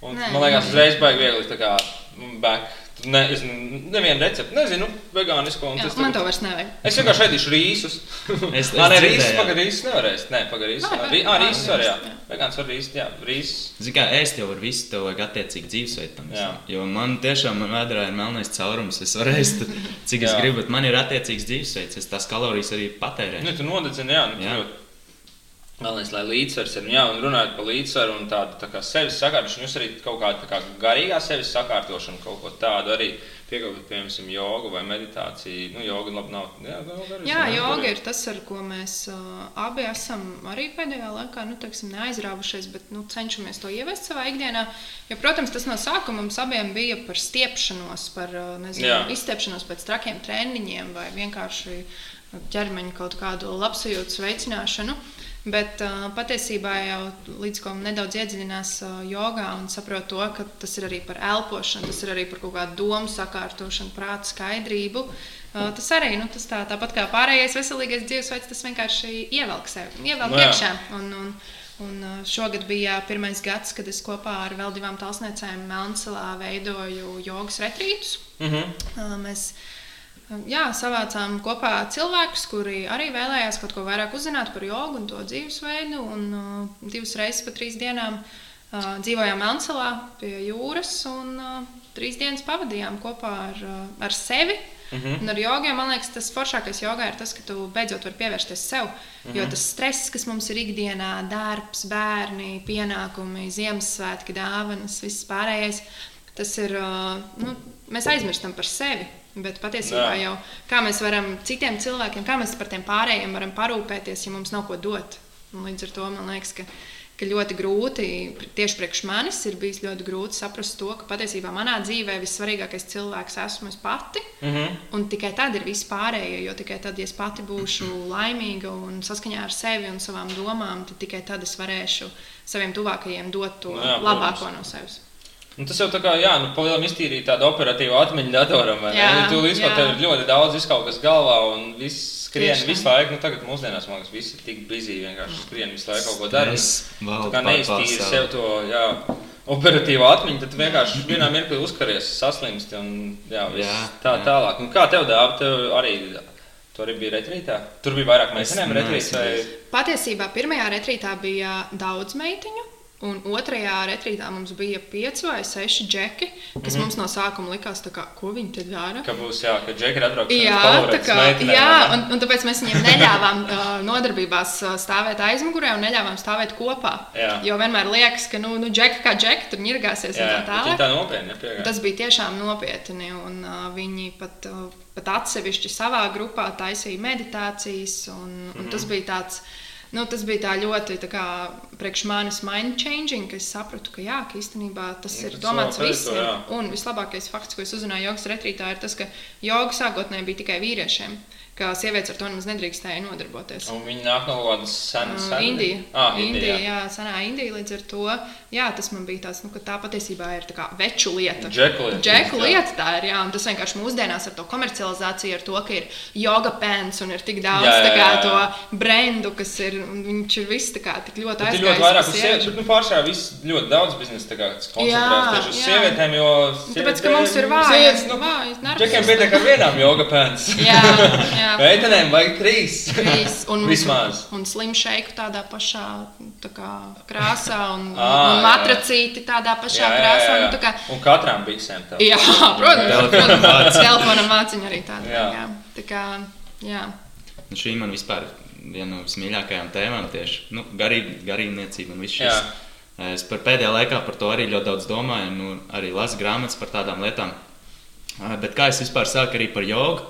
Un, Nē, man liekas, uzreiz baigi viegli tā kā back. Ne, es nevienu recepti nezinu, vegānisko. Jā, man to vairs nevajag. Es vienkārši ēdīšu rīsus. Es domāju, ka rīsus pagaidīs rīsus nevarēs. Nē, pagaidīs. Rī, ā, rīsus var, jā. Vegāns var rīsus, jā, rīsus. Zini, kā ēst jau var visu, tev vajag attiecīgi dzīvesveidu. Jo man tiešām, man vēdrā ir melnais caurums. Es varu ēst, cik es gribu, bet man ir attiecīgs dzīvesveids. Es tās kalorijas arī patērēju. Nu, tu nodedzini, jā. Nu, jā. Galvenais, lai līdzsvars ir. Jā, un runājot par līdzsvaru un tādu tā kā sevis sakārtošanu, jūs arī kaut kādu kā garīgā sevis sakārtošanu, kaut ko tādu arī piekāpjat, piemēram, jogu vai meditāciju. Nu, joga labi nav. Jā, darīs, jā joga ir tas, ar ko mēs uh, abi esam arī pēdējā laikā, nu, teiksim, neaizrāvušies, bet nu, cenšamies to ievest savā ikdienā. Jo, protams, tas no sākuma mums abiem bija par stiepšanos, par nezinu, izstiepšanos pēc trakiem treniņiem vai vienkārši ķermeņa kaut kādu labsajūtu veicināšanu. Bet uh, patiesībā jau līdz ko nedaudz iedziļinās uh, jogā un saprot to, ka tas ir arī par elpošanu, tas ir arī par kaut kādu domu sakārtošanu, prāta skaidrību. Uh, tas arī nu, tas tā, tāpat kā pārējais veselīgais dzīvesveids, tas vienkārši ievelk sevi, ievelk no, iekšā. Un, un, un šogad bija pirmais gads, kad es kopā ar vēl divām talsniecēm Melnsalā veidoju jogas retrītus. Mm -hmm. Mēs jā, savācām kopā cilvēkus, kuri arī vēlējās kaut ko vairāk uzzināt par jogu un to dzīvesveidu. Un, uh, divas reizes pa trīs dienām uh, dzīvojām Melnsalā pie jūras un uh, trīs dienas pavadījām kopā ar, uh, ar sevi. Mm -hmm. Un ar jogiem man liekas, tas foršākais jogā ir tas, ka tu beidzot vari pievērsties sev. Mm -hmm. Jo tas stress, kas mums ir ikdienā, darbs, bērni, pienākumi, Ziemassvētki, dāvanas, viss pārējais, tas ir. Uh, nu, mēs aizmirstam par sevi. Bet patiesībā Jā. jau kā mēs varam citiem cilvēkiem, kā mēs par tiem pārējiem varam parūpēties, ja mums nav ko dot. Un līdz ar to man liekas, ka, ka ļoti grūti, tieši priekš manis ir bijis ļoti grūti saprast to, ka patiesībā manā dzīvē vissvarīgākais cilvēks esmu es pati. Mm -hmm. Un tikai tad ir viss pārējie, jo tikai tad, ja es pati būšu laimīga un saskaņā ar sevi un savām domām, tad tikai tad es varēšu saviem tuvākajiem dot to Jā, labāko no sevis. Un tas jau tā kā, jā, nu, palielam iztīrīt tādu operatīvu atmiņu datoram, vai ne? Ja tu vispār tev ir ļoti daudz izkaut kas galvā un viss skrien Tieši. visu laiku. Nu, tagad mūsdienās, man liekas, visi ir tik bizī, vienkārši skrien visu laiku kaut ko dara. Tā kā neiztīri sev to, jā, operatīvo atmiņu, tad vienkārši vienā mirklī uzkaries, saslimst un jā, jā, tā jā. tālāk. Un kā tev dāvā, tev arī Tu arī biji retrītā? Tur bija vairāk meitenēm retrītā. Vai... Patiesībā pirmajā retrītā bija daudz meitiņu. Un otrajā retrītā mums bija pieci vai seši džeki, kas mm -hmm. mums no sākuma likās, kā, ko viņi te dara. Ka būs, jā, ka džeki ir atbraukti. Jā, tā kā, meitenēm, jā un, un tāpēc mēs viņiem neļāvām uh, nodarbībās stāvēt aizmugurē un neļāvām stāvēt kopā. Jā. Jo vienmēr liekas, ka, nu, nu džeki kā džeki tur ņirgāsies jā, un tā tālāk. Tā nopietni nepiegāja. Tas bija tiešām nopietni, un uh, viņi pat, uh, pat atsevišķi savā grupā taisīja meditācijas, un, un mm -hmm. tas bija tāds nu, tas bija ļoti kā, priekš manis mind changing, ka es sapratu, ka, jā, ka īstenībā tas ir domāts visiem. Un vislabākais fakts, ko es uzzināju jogas retrītā, ir tas, ka joga sākotnēji bija tikai vīriešiem ka sievietes ar to nemaz nedrīkstēja nodarboties. Un viņi nāk no kaut kādas senas uh, Indijas. Ah, Indija, jā, senā Indija. Līdz ar to jā, tas man bija tāds, nu, ka tā patiesībā ir tā kā veču lieta. Džeku lieta. Džeku lieta tā ir, jā, un tas vienkārši mūsdienās ar to komercializāciju, ar to, ka ir yoga pants un ir tik daudz jā, jā, jā, jā. to brendu, kas ir, viņš ir viss tā kā tik ļoti aizgājis. Ļoti vairāk uz sievietes, bet nu pārsvarā viss ļoti daudz biznesa tā kā koncentrējas tieši uz sievietēm, jo sievietēm, Tāpēc, ka mums ir vājas, nu, vājas, Džekiem pietiek ar vienām yoga pants. jā, jā. Meitenēm vajag trīs. trīs. Un, Vismaz. Un, un slim šeiku tādā pašā tā kā, krāsā, un, à, un matracīti tādā pašā jā, krāsā. Jā, jā. Un, kā... un katram biksēm tā. Jā, protams. protams telefona māciņa arī tāda. Jā. Jā. Tā kā, jā. Nu, šī man vispār viena no vismīļākajām tēmām tieši nu, garība, garīgniecība un viss šis. Jā. Es par pēdējā laikā par to arī ļoti daudz domāju, un nu, arī lasu grāmatas par tādām lietām. Bet kā es vispār sāku arī par jogu?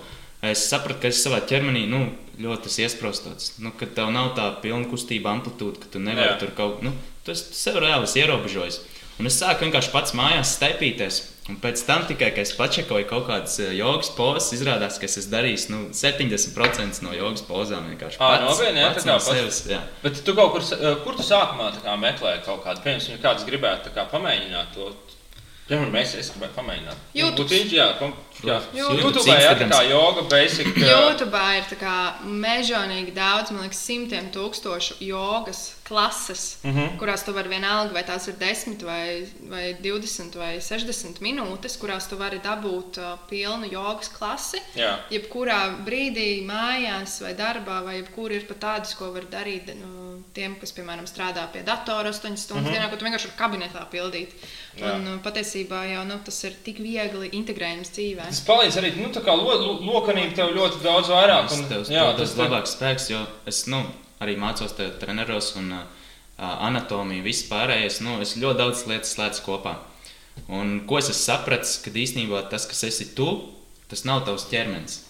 Es sapratu, ka es savā ķermenī nu, ļoti iesprostots. Nu, ka tev nav tā pilna kustība amplitūda, ka tu nevari Jā. tur kaut ko, nu, tu sev reāli ierobežojis. Un es sāku vienkārši pats mājās staipīties. Un pēc tam tikai, kad es pačekoju kaut kādas eh, jogas pozas, izrādās, ka es esmu darījis nu, 70% no jogas pozām. Vienkārši pats, nopietni, jā, pats no sevis. Jā. Bet tu kaut kur, kur tu sākumā meklēji kaut kādu, piemēram, kāds gribētu kā, pamēģināt to Piemēram, mēs gribētu pamēģināt. YouTube. Būtīši, jā, kom, jā. YouTube jā, tā kā joga, basic. YouTube ir tā kā mežonīgi daudz, man liekas, simtiem tūkstošu jogas klases, mm -hmm. kurās tu vari vienalga, vai tās ir 10 vai, vai 20 vai 60 minūtes, kurās tu vari dabūt uh, pilnu jogas klasi. Jā. Jebkurā brīdī, mājās vai darbā, vai jebkur ir pat tādas, ko var darīt nu, tiem, kas, piemēram, strādā pie datora 8 stundas mm -hmm. dienā, ko tu vienkārši vari kabinetā pildīt. Jā. Un, uh, patiesībā jau nu, tas ir tik viegli integrējams dzīvē. Tas palīdz arī nu, lo, lo, lokanība tev ļoti daudz vairāk. Un, tev, jā, tas ir labāks spēks, jo es nu, arī mācos treneros un uh, anatomiju, viss pārējais. Nu, es ļoti daudz lietas slēdzu kopā. Un ko es esmu sapratis, kad īstenībā tas, kas esi tu, tas nav tavs ķermenis.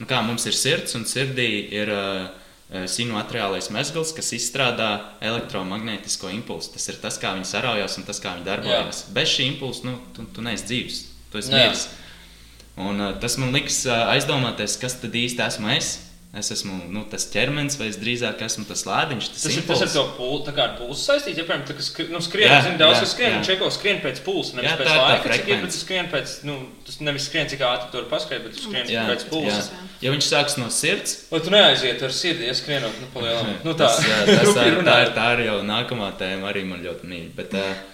Nu, kā mums ir sirds un sirdī ir uh, sinuatriālais mezgls, kas izstrādā elektromagnētisko impulsu. Tas ir tas, kā viņi saraujas un tas, kā viņi darbojas. Jā. Bez šī impulsa nu, tu, tu neesi dzīves, tu esi miris. Un, uh, tas man liks uh, aizdomāties, kas tad īsti esmu es. Es esmu nu, tas ķermenis, vai es drīzāk esmu tas lādiņš. Tas, tas, ir, tas ir ar pul, pulsu saistīts. Ja, piemēram, tā, skri, nu, skrien, jā, zinu, daudz, jā, skrien, jā. čeko skrien pēc pulsa, nevis jā, pēc laika, cik ir, bet skrien pēc, nu, tas nevis skrien, cik ātri tur paskriet, bet skrien jā, pēc pulsa. Jā. Ja viņš sāks no sirds, lai tu neaiziet ar sirdi, ja skrienot, nu, palielam. Nu, tā, tas, jā, tas, tā, tā, ir, tā ir jau nākamā tēma, arī man ļoti mīļa. Bet, uh,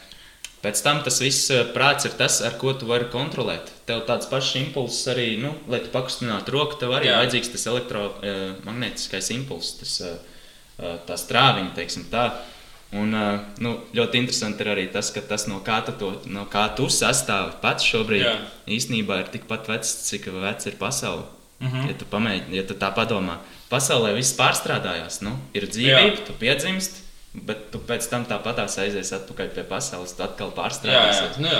Pēc tam tas viss eh, prāts ir tas, ar ko tu vari kontrolēt. Tev tāds pašs impulss arī, nu, lai tu pakustinātu roku, tev arī Jā. vajadzīgs tas elektromagnētiskais impulss, tas, eh, tā strāviņa, teiksim tā. Un, eh, nu, ļoti interesanti ir arī tas, ka tas, no kā tu, to, no kā tu sastāvi pats šobrīd, Jā. īstenībā ir tikpat vecs, cik vecs ir pasaule. Mm -hmm. Ja tu pamēģini, ja tu tā padomā, pasaulē viss pārstrādājās, nu, ir dzīvība, Jā. tu piedzimsti Bet tu pēc tam tāpatās aizies atpakaļ pie pasaules, tu atkal pārstrādāsi. Nu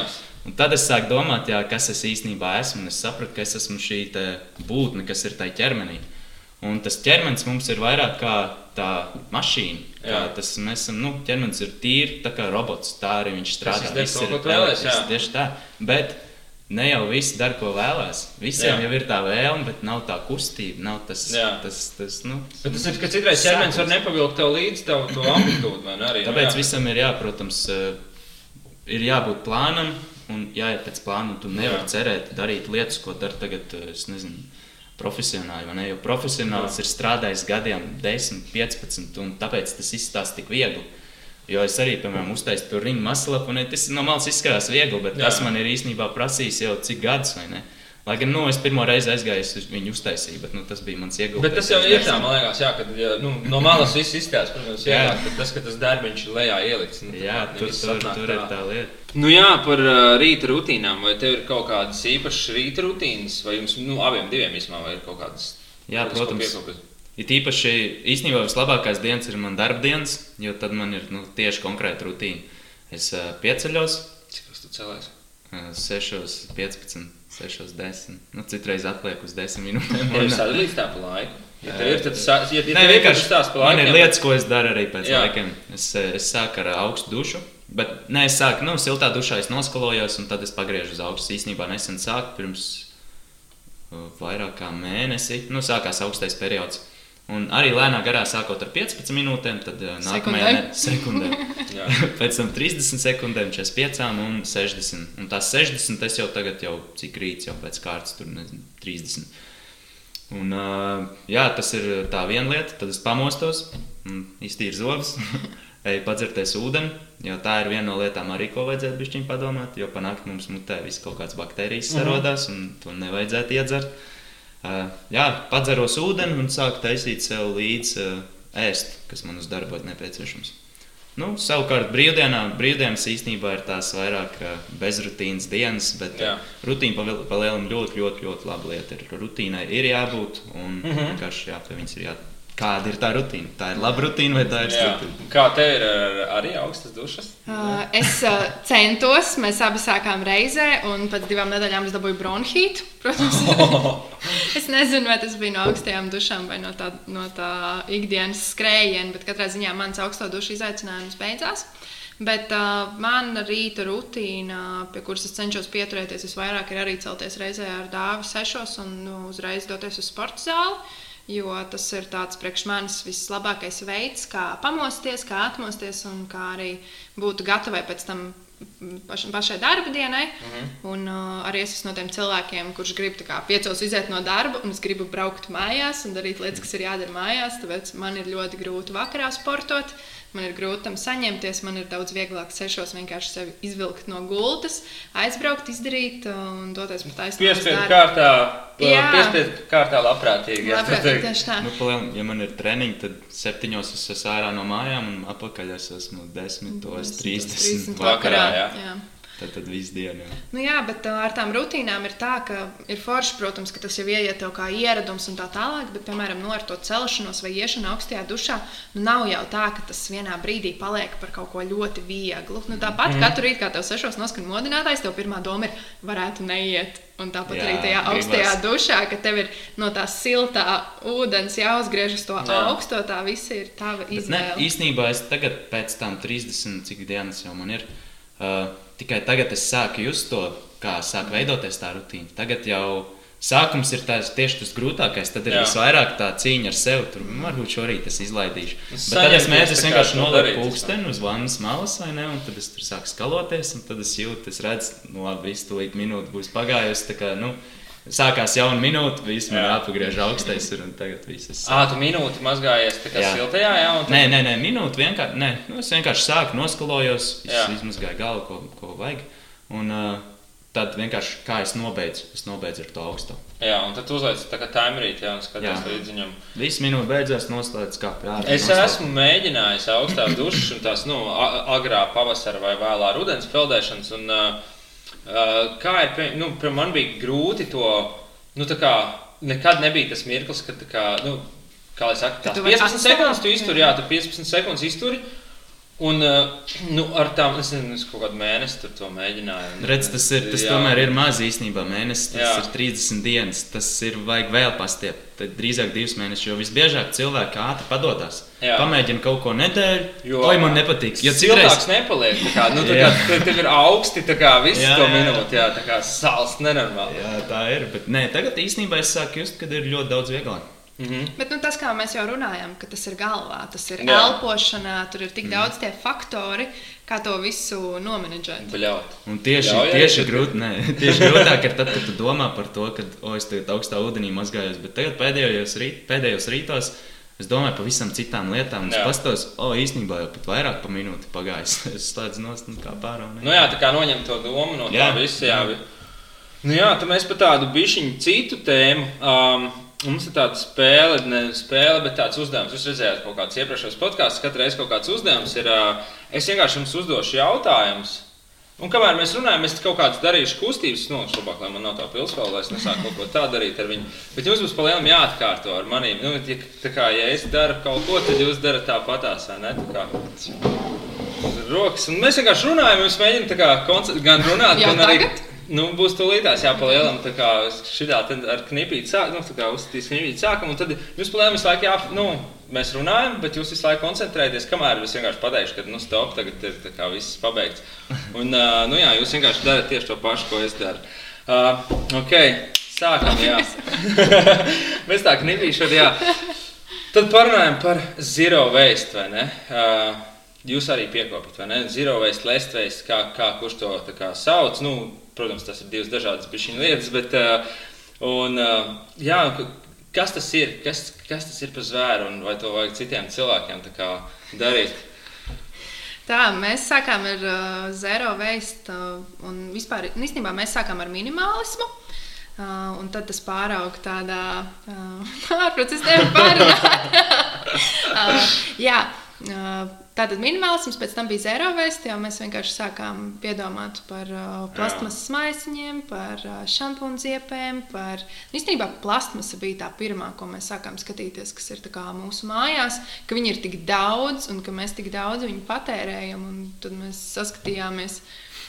un tad es sāku domāt, jā, kas es īstenībā esmu. Es sapratu, ka es esmu šī būtne, kas ir tajā ķermenī. Un tas ķermenis mums ir vairāk kā tā mašīna. Kā tas, mēs esam, nu, ķermenis ir tīri, tā kā robots. Tā arī viņš strādā. Tas ir tieši tā. Bet ne jau visi dara, ko vēlās. Visiem jā. jau ir tā vēlme, bet nav tā kustība. Nav tas, jā. tas, tas, nu, bet tas ir, ka citreiz ķermenis var nepavilkt tev līdzi tavu to amplitūdu. Arī, nu, Tāpēc nu, visam ir jā, protams, eh, ir jābūt plānam un jāiet pēc plāna. Tu nevari jā. cerēt darīt lietas, ko dara tagad, eh, es nezinu. Profesionāli, ne? Jo profesionāls jā. ir strādājis gadiem, 10, 15, un tāpēc tas izstāsta tik viegli. Jo es arī, piemēram, uztaisīju to ringu maslapu, un tas no malas izskatās viegli, bet Jā. tas man ir īstenībā prasījis jau cik gadus, vai ne? Lai gan nu, es pirmo reizi aizgāju, es viņu uztaisīju, bet nu, tas bija mans iegūms. Bet tas jau ir tā, man liekas, jā, kad ja, nu, no malas viss izskatās, protams, Jā. vieglāk, bet tas, ka tas darbiņš ir lejā ielikts. Nu, tā Jā, tur, tur, tur ir tā lieta. Nu jā, par uh, rīta rutīnām. Vai tev ir kaut kādas īpašas rīta rutīnas, vai jums nu, abiem diviem īstenībā vai ir kaut kādas? Jā, kaut protams. piekopjas? Ir īpaši īstenībā vislabākās dienas ir man darba dienas, jo tad man ir nu, tieši konkrēta rutīna. Es uh, pieceļos Cik tas tu cēlēs? uh, 6, 15, 6, 10. Nu, citreiz atliek uz 10 minūtēm. Tev ir sadalīts tā pa laiku. Ja tev ir, tad ja, Nē, tev ir vienkārši tāds pa man laikiem, ir lietas, ko es daru arī pēc Jā. laikiem. Es, es sāku ar augstu dušu, bet nē, es sāku, nu, siltā dušā es noskalojos, un tad es pagriežu uz augstu. Īsnībā nesen sāku pirms vairāk kā mēnesi. Nu, sākās augstais periods. Un arī lēnā garā sākot ar 15 minūtēm, tad uh, nākamajā sekundē. Jā. Pēc tam 30 sekundēm, 45 un 60. Un tās 60 es jau tagad, jau cik rīts, jau pēc kārtas, tur nezinu, 30. Un, uh, jā, tas ir tā viena lieta. Tad es pamostos, un iztīru zobus, eju padzerties ūdeni. Jo tā ir viena no lietām, arī ko vajadzētu bišķiņ padomāt. Jo panākt mums mutē viss kaut kādas baktērijas sarodās, un to nevajadzētu iedzert. Jā, padzeros ūdeni un sāku taisīt sev līdzi ēst, kas man uz darbu būtu nepieciešams. Nu, savukārt, brīvdienā, brīvdienas īstenībā ir tās vairāk bezrutīnas dienas, bet Jā. rutīna pa- pa lielam ļoti, ļoti, ļoti laba lieta. Ir, rutīnai ir jābūt, un mm -hmm. vienkārši jā, pie viņas ir jā. Kāda ir tā rutīna? Tā ir laba rutīna vai tā ir slikta? Kā tev ir ar, arī augstas dušas? Uh, es uh, centos, mēs abi sākām reizē, un pēc divām nedēļām es dabūju bronhītu. Protams, es nezinu, vai tas bija no augstajām dušām vai no tā, no tā ikdienas skrējiena, bet katrā ziņā mans augsto dušu izaicinājums beidzās. Bet uh, mana rīta rutīna, pie kuras es cenšos pieturēties, visvairāk ir arī celties reizē ar dāvi sešos un nu, uzreiz doties uz sporta zāli. Jo tas ir tāds priekš manis vislabākais veids, kā pamosties, kā atmosties un kā arī būt gatavai pēc tam paš, pašai darba dienai. Mm -hmm. Un uh, arī es esmu no tiem cilvēkiem, kurš grib tā kā piecos iziet no darba, un es gribu braukt mājās un darīt lietas, kas ir jādara mājās. Tāpēc man ir ļoti grūti vakarā sportot. Man ir grūti tam saņemties, man ir daudz vieglāk sešos vienkārši sevi izvilkt no gultas, aizbraukt, izdarīt uh, un doties pa taisnību. Piespiedu kārtā, piespiedu kārtā labprātīgi. jā, Labprāt, tā teikt. tieši tā. Nu, palielam, ja man ir treniņi, tad septiņos es esmu ārā no mājām, un apakaļ es esmu desmitos, trīsdesmit vakarā, vakarā. Jā. jā. Tad, tad visu dienu. Jā. Nu jā, bet ar tām rutīnām ir tā, ka ir forši, protams, ka tas jau ieiet kā ieradums un tā tālāk, bet, piemēram, no ar to celšanos vai iešanu augstajā dušā, nu nav jau tā, ka tas vienā brīdī paliek par kaut ko ļoti vieglu. Nu, tāpat mm. katru rītu, kā tev sešos noskan modinātājs, tev pirmā doma ir, varētu neiet. Un tāpat Jā, arī tajā gribas. augstajā dušā, ka tev ir no tā siltā ūdens jāuzgriež uz to Jā. augsto, tā viss ir tava Bet Ne, izvēle. īstenībā es tagad, pēc tam 30, cik dienas jau man ir, uh, tikai tagad es sāku just to, kā sāk veidoties tā rutīna. Tagad jau sākums ir tās, tieši tas grūtākais. Tad ir Jā. visvairāk tā cīņa ar sevi. Tur "Nu, varbūt šorīt es izlaidīšu. Es Bet tad es mēģinu vienkārši nolikt pulksteni uz vannas malas, vai ne? Un tad es tur sāku skaloties, un tad es jūtu, es redzu, nu labi, visu tūlīt minūte būs pagājusi. tā kā, nu, Sākās jauna minūte, viss man Jā. jāpagriež augstais, ir, un tagad viss ir Ā, tu minūti mazgājies tā kā Jā. siltajā, jā? un tad- Nē, nē, nē minūte vienkārši. Nē, nu, es vienkārši sāku noskalojos, izmazgāju galvu, ko, ko vajag. Un uh, tad vienkārši kā es nobeidzu, es nobeidzu ar to augstu. Jā, un tad tu uzliec tā kā timerīt, jā, un skaties Jā. līdz viņam. Viss minūte beidzās, noslēdz kā pjāra. Es esmu mēģinājis augstās dušas un tās nu, agrā pavasara vai vēlā rudens peldēšanas. Un, uh, kā ir, nu, man bija grūti to, nu, tā kā nekad nebija tas mirklis, kad, kā, nu, kā lai saka, Ka tās tu vari 15 sekundes tu izturi, jā. jā, tu 15 sekundes izturi. Un, uh, nu, ar tām, es nezinu, es kaut kādu mēnesi tur to mēģināju. Redz, tas, ir, tas jā. tomēr ir maz īstenībā. Mēnesis tas Jā. ir 30 dienas. Tas ir vajag vēl pastiept. Tad drīzāk divus mēnešus, jo visbiežāk cilvēki ātri padodas. Pamēģina kaut ko nedēļu, Jo- vai man nepatīk. Jo Siltāks reizes nepaliek. Kā, nu, kā, tev, tev ir augsti, tā kā visu Jā, to minūti, jā, tā kā sāls nenormāli. Jā, tā ir. Bet nē, tagad īstenībā es sāku just, kad ir ļoti daudz vieglāk. Mhm. Bet nu, tas, kā mēs jau runājam, ka tas ir galvā, tas ir Jā. elpošanā, tur ir tik daudz tie faktori, kā to visu nomenedžēt. Bļaut. Un tieši, Ļauj arī tieši, grūt, nē, tieši grūtāk ir tad, kad tu domā par to, ka oh, es tagad augstā ūdenī mazgājos. Bet tagad pēdējos, rīt, pēdējos rītos es domāju par visam citām lietām. Es Jā. pastos, o, oh, īstenībā jau pat vairāk par minūti pagājis. Es slēdzu nost un kā pārāk. Nu jā, tā kā noņem to domu no tā Jā. visa. Jā. Jā. Nu jā, tad mēs par tādu bišķiņu citu tēmu. Um, Mums ir tāda spēle, ne spēle, bet tāds uzdevums. Jūs redzējāt, kaut kāds iepriekšējos podkāstos, katru reizi kaut kāds uzdevums ir. Es vienkārši jums uzdošu jautājumus. Un kamēr mēs runājam, es kaut kādas darīšu kustības, nu, labāk, lai man nav tā pilsēta, lai es nesāku kaut ko tādu darīt ar viņu. Bet jums būs palielinājumi jāatkārto ar maniem. Nu, ja, tā kā, ja es daru kaut ko, tad jūs darat tāpatās, vai ne? Tā kā, rokas. Un mēs vienkārši runājam, jūs mēģinām gan runāt, gan arī. Nu, būs tūlītās jāpalielam, tā kā šitā ar knipīti sāk, nu, tā kā uzstīs knipīti sākam, un tad jūs palielam visu laiku jā, nu, mēs runājam, bet jūs visu laiku koncentrēties, kamēr es vienkārši pateikšu, ka, nu, stop, tagad ir tā kā viss pabeigts. Un, uh, nu, jā, jūs vienkārši darat tieši to pašu, ko es daru. Uh, ok, sākam, jā. mēs tā knipīši, jā. Tad parunājam par zero waste, vai ne? Uh, Jūs arī piekopjat, vai ne? Zero waste, last waste, kā, kā kurš to kā, sauc. Nu, protams, tas ir divas dažādas lietas, bet uh, un, uh, jā, kas tas ir? Kas, kas tas ir par zvēru un vai to vajag citiem cilvēkiem darīt? Tā, mēs sākām ar uh, zero waste, uh, un vispār īstenībā mēs sākām ar minimālismu. Uh, un tad tas pārauga tādā sistēmā. uh, jā, uh, Tātad minimālisms, pēc tam bija zero waste, jau mēs vienkārši sākām piedomāt par uh, plastmasas maisiņiem, par uh, šampūnu ziepēm. Par... Nu, īstenībā plastmasa bija tā pirmā, ko mēs sākām skatīties, kas ir mūsu mājās, ka viņi ir tik daudz un ka mēs tik daudz viņu patērējam. Tad mēs saskatījāmies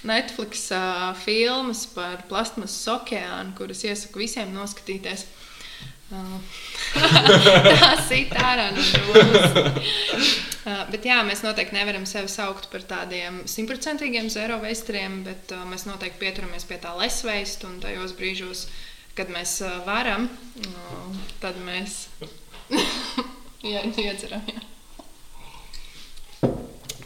Netflix uh, filmas par plastmasas okeānu, kuras iesaku visiem noskatīties. Tas ir ārā no. Uh, bet jā, mēs noteikti nevaram sevi saukt par tādiem simtprocentīgiem zero veisteriem, bet uh, mēs noteikti pieturamies pie tā lesveista un tajos brīžos, kad mēs uh, varam, uh, tad mēs jā, ieceram. Jā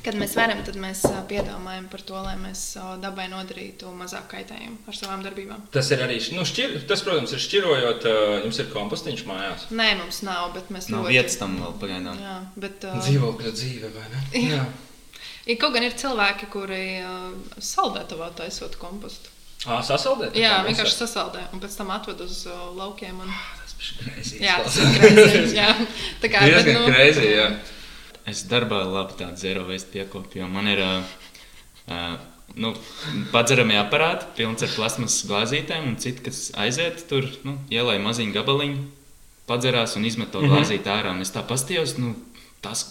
kad mēs varam, tad mēs piedomājam par to, lai mēs dabai nodarītu mazāk kaitējumu ar savām darbībām. Tas ir arī, nu, šķir, tas, protams, ir šķirojot, jums ir kompostiņš mājās. Nē, mums nav, bet mēs nav ļoti... vietas tam vēl pagaidām. Jā, bet. Uh... Dzīvokļa dzīve, vai ne? Jā. Ir kaut gan ir cilvēki, kuri uh, saldētavā taisot kompostu. Ah, sasaldēt? Jā, vienkārši sasaldē un pēc tam atved uz uh, laukiem. Un... Ah, tas bija greizi. Jā, tas ir greizi. jā. Tā kā, bet, nu, greizi, jā. Es darbā labi tādu zero waste piekopju, jo man ir uh, uh, nu, padzeramie aparāti, pilns ar plasmas glāzītēm, un citi, kas aiziet tur, nu, ielai maziņu gabaliņu, padzerās un izmet to -hmm. glāzīti ārā. Un es tā pastījos, nu, tas,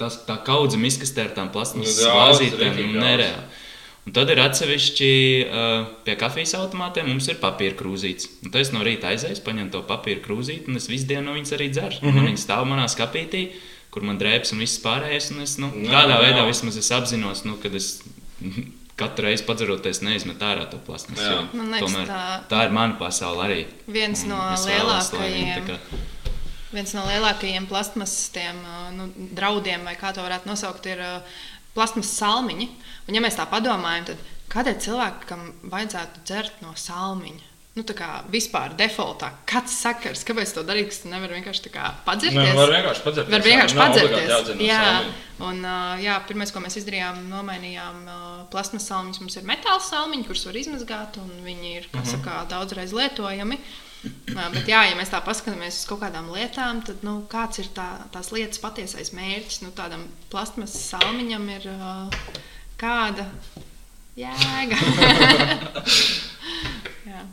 tas, tā kaudze miskastē ar tām plasmas nu, glāzītēm, nu, nereāli. Un tad ir atsevišķi uh, pie kafijas automātiem, mums ir papīra krūzītes. Un tad es no rīta aizēju, paņemu to papīra krūzīti, un es visu dienu no viņas arī dzeru. Mm -hmm. Viņa stāv manā skapītī kur man drēbes un viss pārējais. Un es, nu, no, tādā veidā no. vismaz es apzinos, nu, kad es katru reizi padzeroties, neizmet ārā to plasmasu. Tomēr tā, tā ir mana pasaule arī. Viens no lielākajiem. Viens no lielākajiem plasmasas nu, draudiem, vai kā to varētu nosaukt, ir uh, plasmasas salmiņi. Un, ja mēs tā padomājam, tad kādēļ cilvēkam vajadzētu dzert no salmiņa? Nu, tā kā vispār defaultā, kāds sakars, kāpēc to darīt, kas nevar vienkārši padzirties. Ne, var vienkārši padzirties. Var vienkārši padzirties. Jā, un jā, pirmais, ko mēs izdarījām, nomainījām plasmas salmiņus. Mums ir metāla salmiņi, kurus var izmazgāt, un viņi ir, kā mhm. saka, daudzreiz lietojami. Bet, jā, ja mēs tā paskatāmies uz kaut kādām lietām, tad nu, kāds ir tā, tās lietas patiesais mērķis? Nu, tādam plasmas salmiņam ir kāda jēga. jā.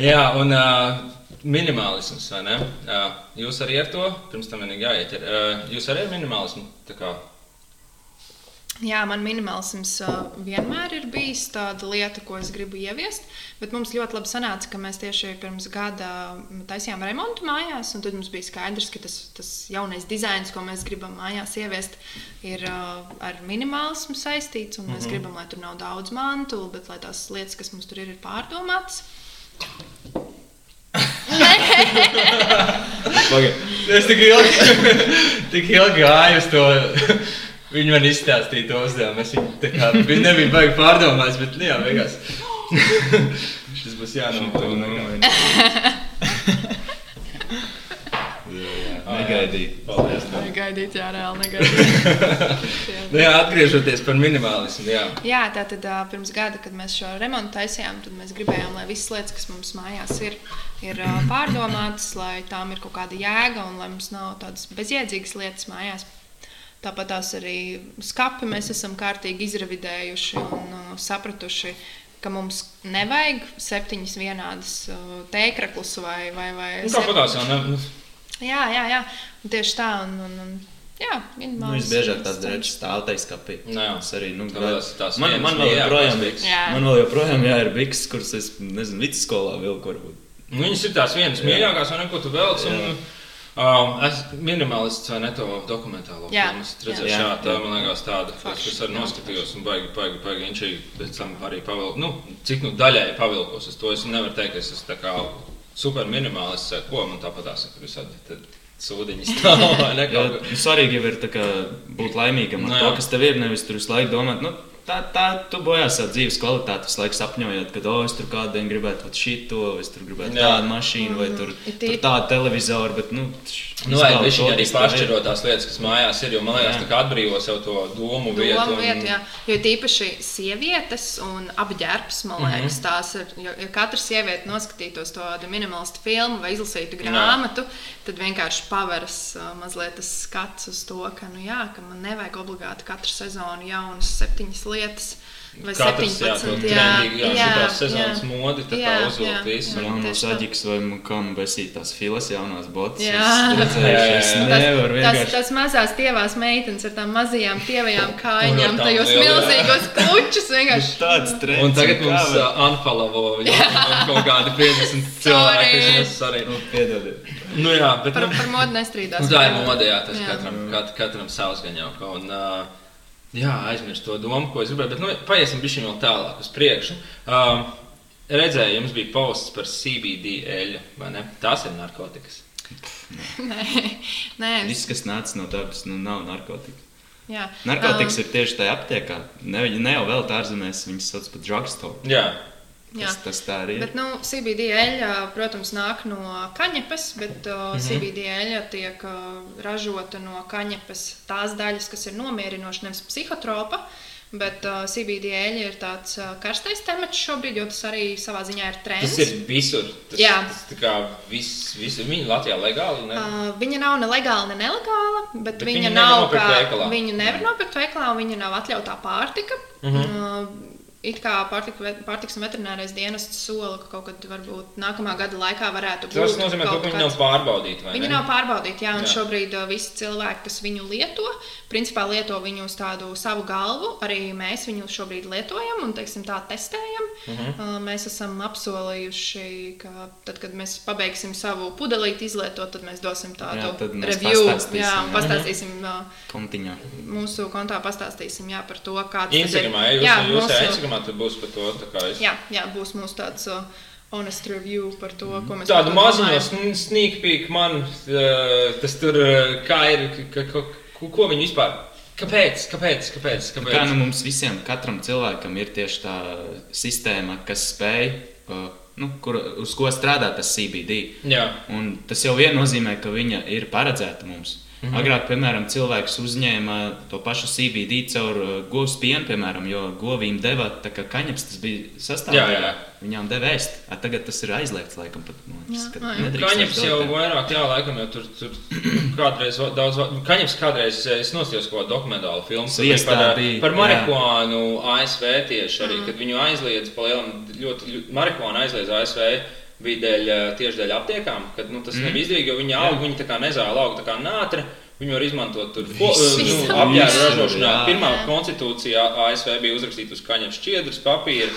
Jā, un uh, minimālisms, vai ne? Uh, jūs arī ar to, pirms tam vienīgi jāiet, ir, uh, jūs arī ar minimālismu tā kā Jā, man minimālisms uh, vienmēr ir bijis tāda lieta, ko es gribu ieviest. Bet mums ļoti labi sanāca, ka mēs tieši pirms gada taisījām remontu mājās. Tad mums bija skaidrs, ka tas, tas jaunais dizains, ko mēs gribam mājās ieviest, ir uh, ar minimālismu saistīts. Mēs mm -hmm. gribam, lai tur nav daudz mantu, bet lai tās lietas, kas mums tur ir, ir pārdomātas. Es tik ilgi, tik ilgi gāju uz to. Viņi man izstāstīja to uzdevumu. Es viņu tā kā viņi nebija baigi pārdomājis, bet nu jā, vienkārši. Šis būs jānopilna. Negaidīt. Paldies. tev. Negaidīt, jā, reāli negaidīt. Nu, jā, atgriežoties par minimālismu. Jā. Jā, tā tad uh, pirms gada, kad mēs šo remontu taisījām, tad mēs gribējām, lai visas lietas, kas mums mājās ir, ir uh, pārdomātas, lai tām ir kaut kāda jēga un lai mums nav tādas bezjēdzīgas lietas mājās. Tāpat tās arī skapi mēs esam kārtīgi izrevidējuši un uh, sapratuši, ka mums nevajag septiņas vienādas uh, tēkraklus vai, vai, vai Nu, Kāpēc tās Jā, jā, jā. Un tieši tā. Un, un, un, jā, Nu, Visbiežāk tās drēbes stāvtais kapī. Nu, jā. Arī, nu, Tāpēc tās man, man vēl joprojām. Man vēl joprojām jā, ir bikses, kuras es, nezinu, vidusskolā vilku varbūt. Nu, viņas ir tās vienas mīļākās, vai ne, ko tu velc. Un, um, es minimalists vai ne to dokumentālo filmu. Es redzēju, Jā. tā man liekas tāda, kas, Forši. kas arī noskatījos un baigi, baigi, baigi inčīgi. Pēc tam arī pavilku, nu, cik nu daļai pavilkos uz to. Es nevaru teikt, es esmu tā kā super minimalists, vai ko man tāpat tās ir visādi. Jā, kaut kā. nu, svarīgi jau ir tā kā būt laimīgam Nu, ar jā. to, kas tev ir. Nevis tur visu laiku domāt, nu, tā, tā tu bojā savu dzīves kvalitāti. Visu laiku sapņojot, ka, oh, es tur kādu dienu gribētu vai es tur gribētu Jā. tādu mašīnu, vai tur, Ir tur tādu televizoru. Bet, nu, tš, Nu, izvēle viņš arī pašķiro tās lietas, kas mājās ir, jo man liekas, Jā. tā kā atbrīvo sev to domu vietu. Domu un- vietu, jā. Jo tīpaši sievietes un apģērbs, man Mhm. liekas, tās ir. Ja, ja katra sieviete noskatītos to minimalistu filmu vai izlasītu grāmatu, tad vienkārši paveras uh, mazliet tas skats uz to, ka, nu, jā, ka man nevajag obligāti katru sezonu jaunas septiņas lietas. Vai Katrs, jā, to 17, trendīgi, jā, šitās sezonas modi, tā kā Jā, uzvilkt jā, visu. jā. Jaunos tā. aģiks vai kam besīt tās filas jaunās botas. Jā. Es redzēju, Jā, jā, es jā. nevaru Tas, vienkārši. tas mazās tievās meitenes ar tām mazajām tievajām kājām, tajos milzīgos klučus vienkārši. Tāds trends. Un tagad mums unfollowo jau kaut kādi 50 cilvēki, arī. Nu, piedodiet. Nu jā, bet Par, nu, par modu nestrīdās. tā ir mode, jā, tas Jā. katram, kat, katram savs gan jau. Un, uh, jā, aizmirst to domu, ko es gribēju, bet nu, paiesim bišķiņ vēl tālāk uz priekšu. Um, redzēju, jums bija posts par CBD eļu, vai ne? Tās ir narkotikas. Nē, nē Viss, kas nāca no dabas, nu, nav narkotika. jā. Narkotikas Um, ir tieši tajā aptiekā. Ne, ne jau vēl ārzemēs, viņas sauc par drugstore. Jā, Jā. Tas, tas tā arī ir. Bet, nu, CBD eļļa, protams, nāk no kaņepes, bet uh, Mhm. CBD eļļa tiek uh, ražota no kaņepes tās daļas, kas ir nomierinošas, nevis psihotropa. Bet uh, CBD eļļa ir tāds uh, karstais temats šobrīd, jo tas arī savā ziņā ir trends. tas ir visur. Tas, Jā. tas tā kā viss, viss, viņi Latvijā legāli. Ne? Uh, viņa nav ne legāla, ne nelegāla, bet, Bet viņa viņu nav kā, viņu nevar nopirkt veikalā, un viņa nav atļautā pārtika. Mhm. -huh. uh, It kā pārtika, pārtiks un veterinārais dienests sola, ka kaut kad varbūt nākamā gada laikā varētu būt. Tas nozīmē, ka viņi nav pārbaudīti. vai Viņi ne? nav pārbaudīti, jā, un Jā. jā. šobrīd uh, visi cilvēki, kas viņu lieto, principā lieto viņu uz tādu savu galvu. Arī mēs viņu šobrīd lietojam un teiksim, tā testējam. Uh Mhm. -huh. uh, mēs esam apsolījuši, ka tad, kad mēs pabeigsim savu pudelīti izlietot, tad mēs dosim tādu Jā, mēs review. pastāstīsim, Jā, jā. un pastāstīsim uh, Kontiņā. mūsu kontā, pastāstīsim jā, par to, kāds tas ir. Instagramā, ja jūs, Jā, jā, jūs Instagramā, tad būs par to. es- Jā, jā, būs mūsu tāds uh, honest review par to, ko mēs Tādu sn- sneak peek man, uh, tas tur uh, kā ir, ka, ka, ko, ko viņi vispār. Kāpēc? Kāpēc? Kāpēc? Kāpēc? Kā nu mums visiem, katram cilvēkam ir tieši tā sistēma, kas spēj, uh, nu, kur, uz ko strādā tas CBD. Jā, Un tas jau vien nozīmē, ka viņa ir paredzēta mums. Mm Mhm. -hmm. Agrāk, piemēram, cilvēks uzņēma to pašu CBD caur uh, govs pienu, piemēram, jo govīm deva tā kā kaņeps, tas bija Jā, sastāvdaļa. jā. Viņām deva ēst. A, tagad tas ir aizliegts, laikam, pat. Man liekas, Jā, ka jā. nedrīkst Kaņeps vairs jau vairāk, jā, laikam jau tur, tur kādreiz daudz. Kaņeps kādreiz, es nostājos kaut kādu dokumentālu filmu Sviestā par, bija, par marihuānu ASV tieši arī, kad viņu aizliedz pa lielam, ļoti, ļoti marihuānu aizliedz ASV. Bija dēļ, eh, tieši dēļ aptiekām, kad nu, tas mm. nebija izdevīgi, jo viņi aug, viņi tā kā nezāle aug tā kā nātra. Viņu var izmantot tur Visu. nu, Visu, ražošanā. jā. Pirmā konstitūcija ASV bija uzrakstīta uz kaņepes šķiedras papīra.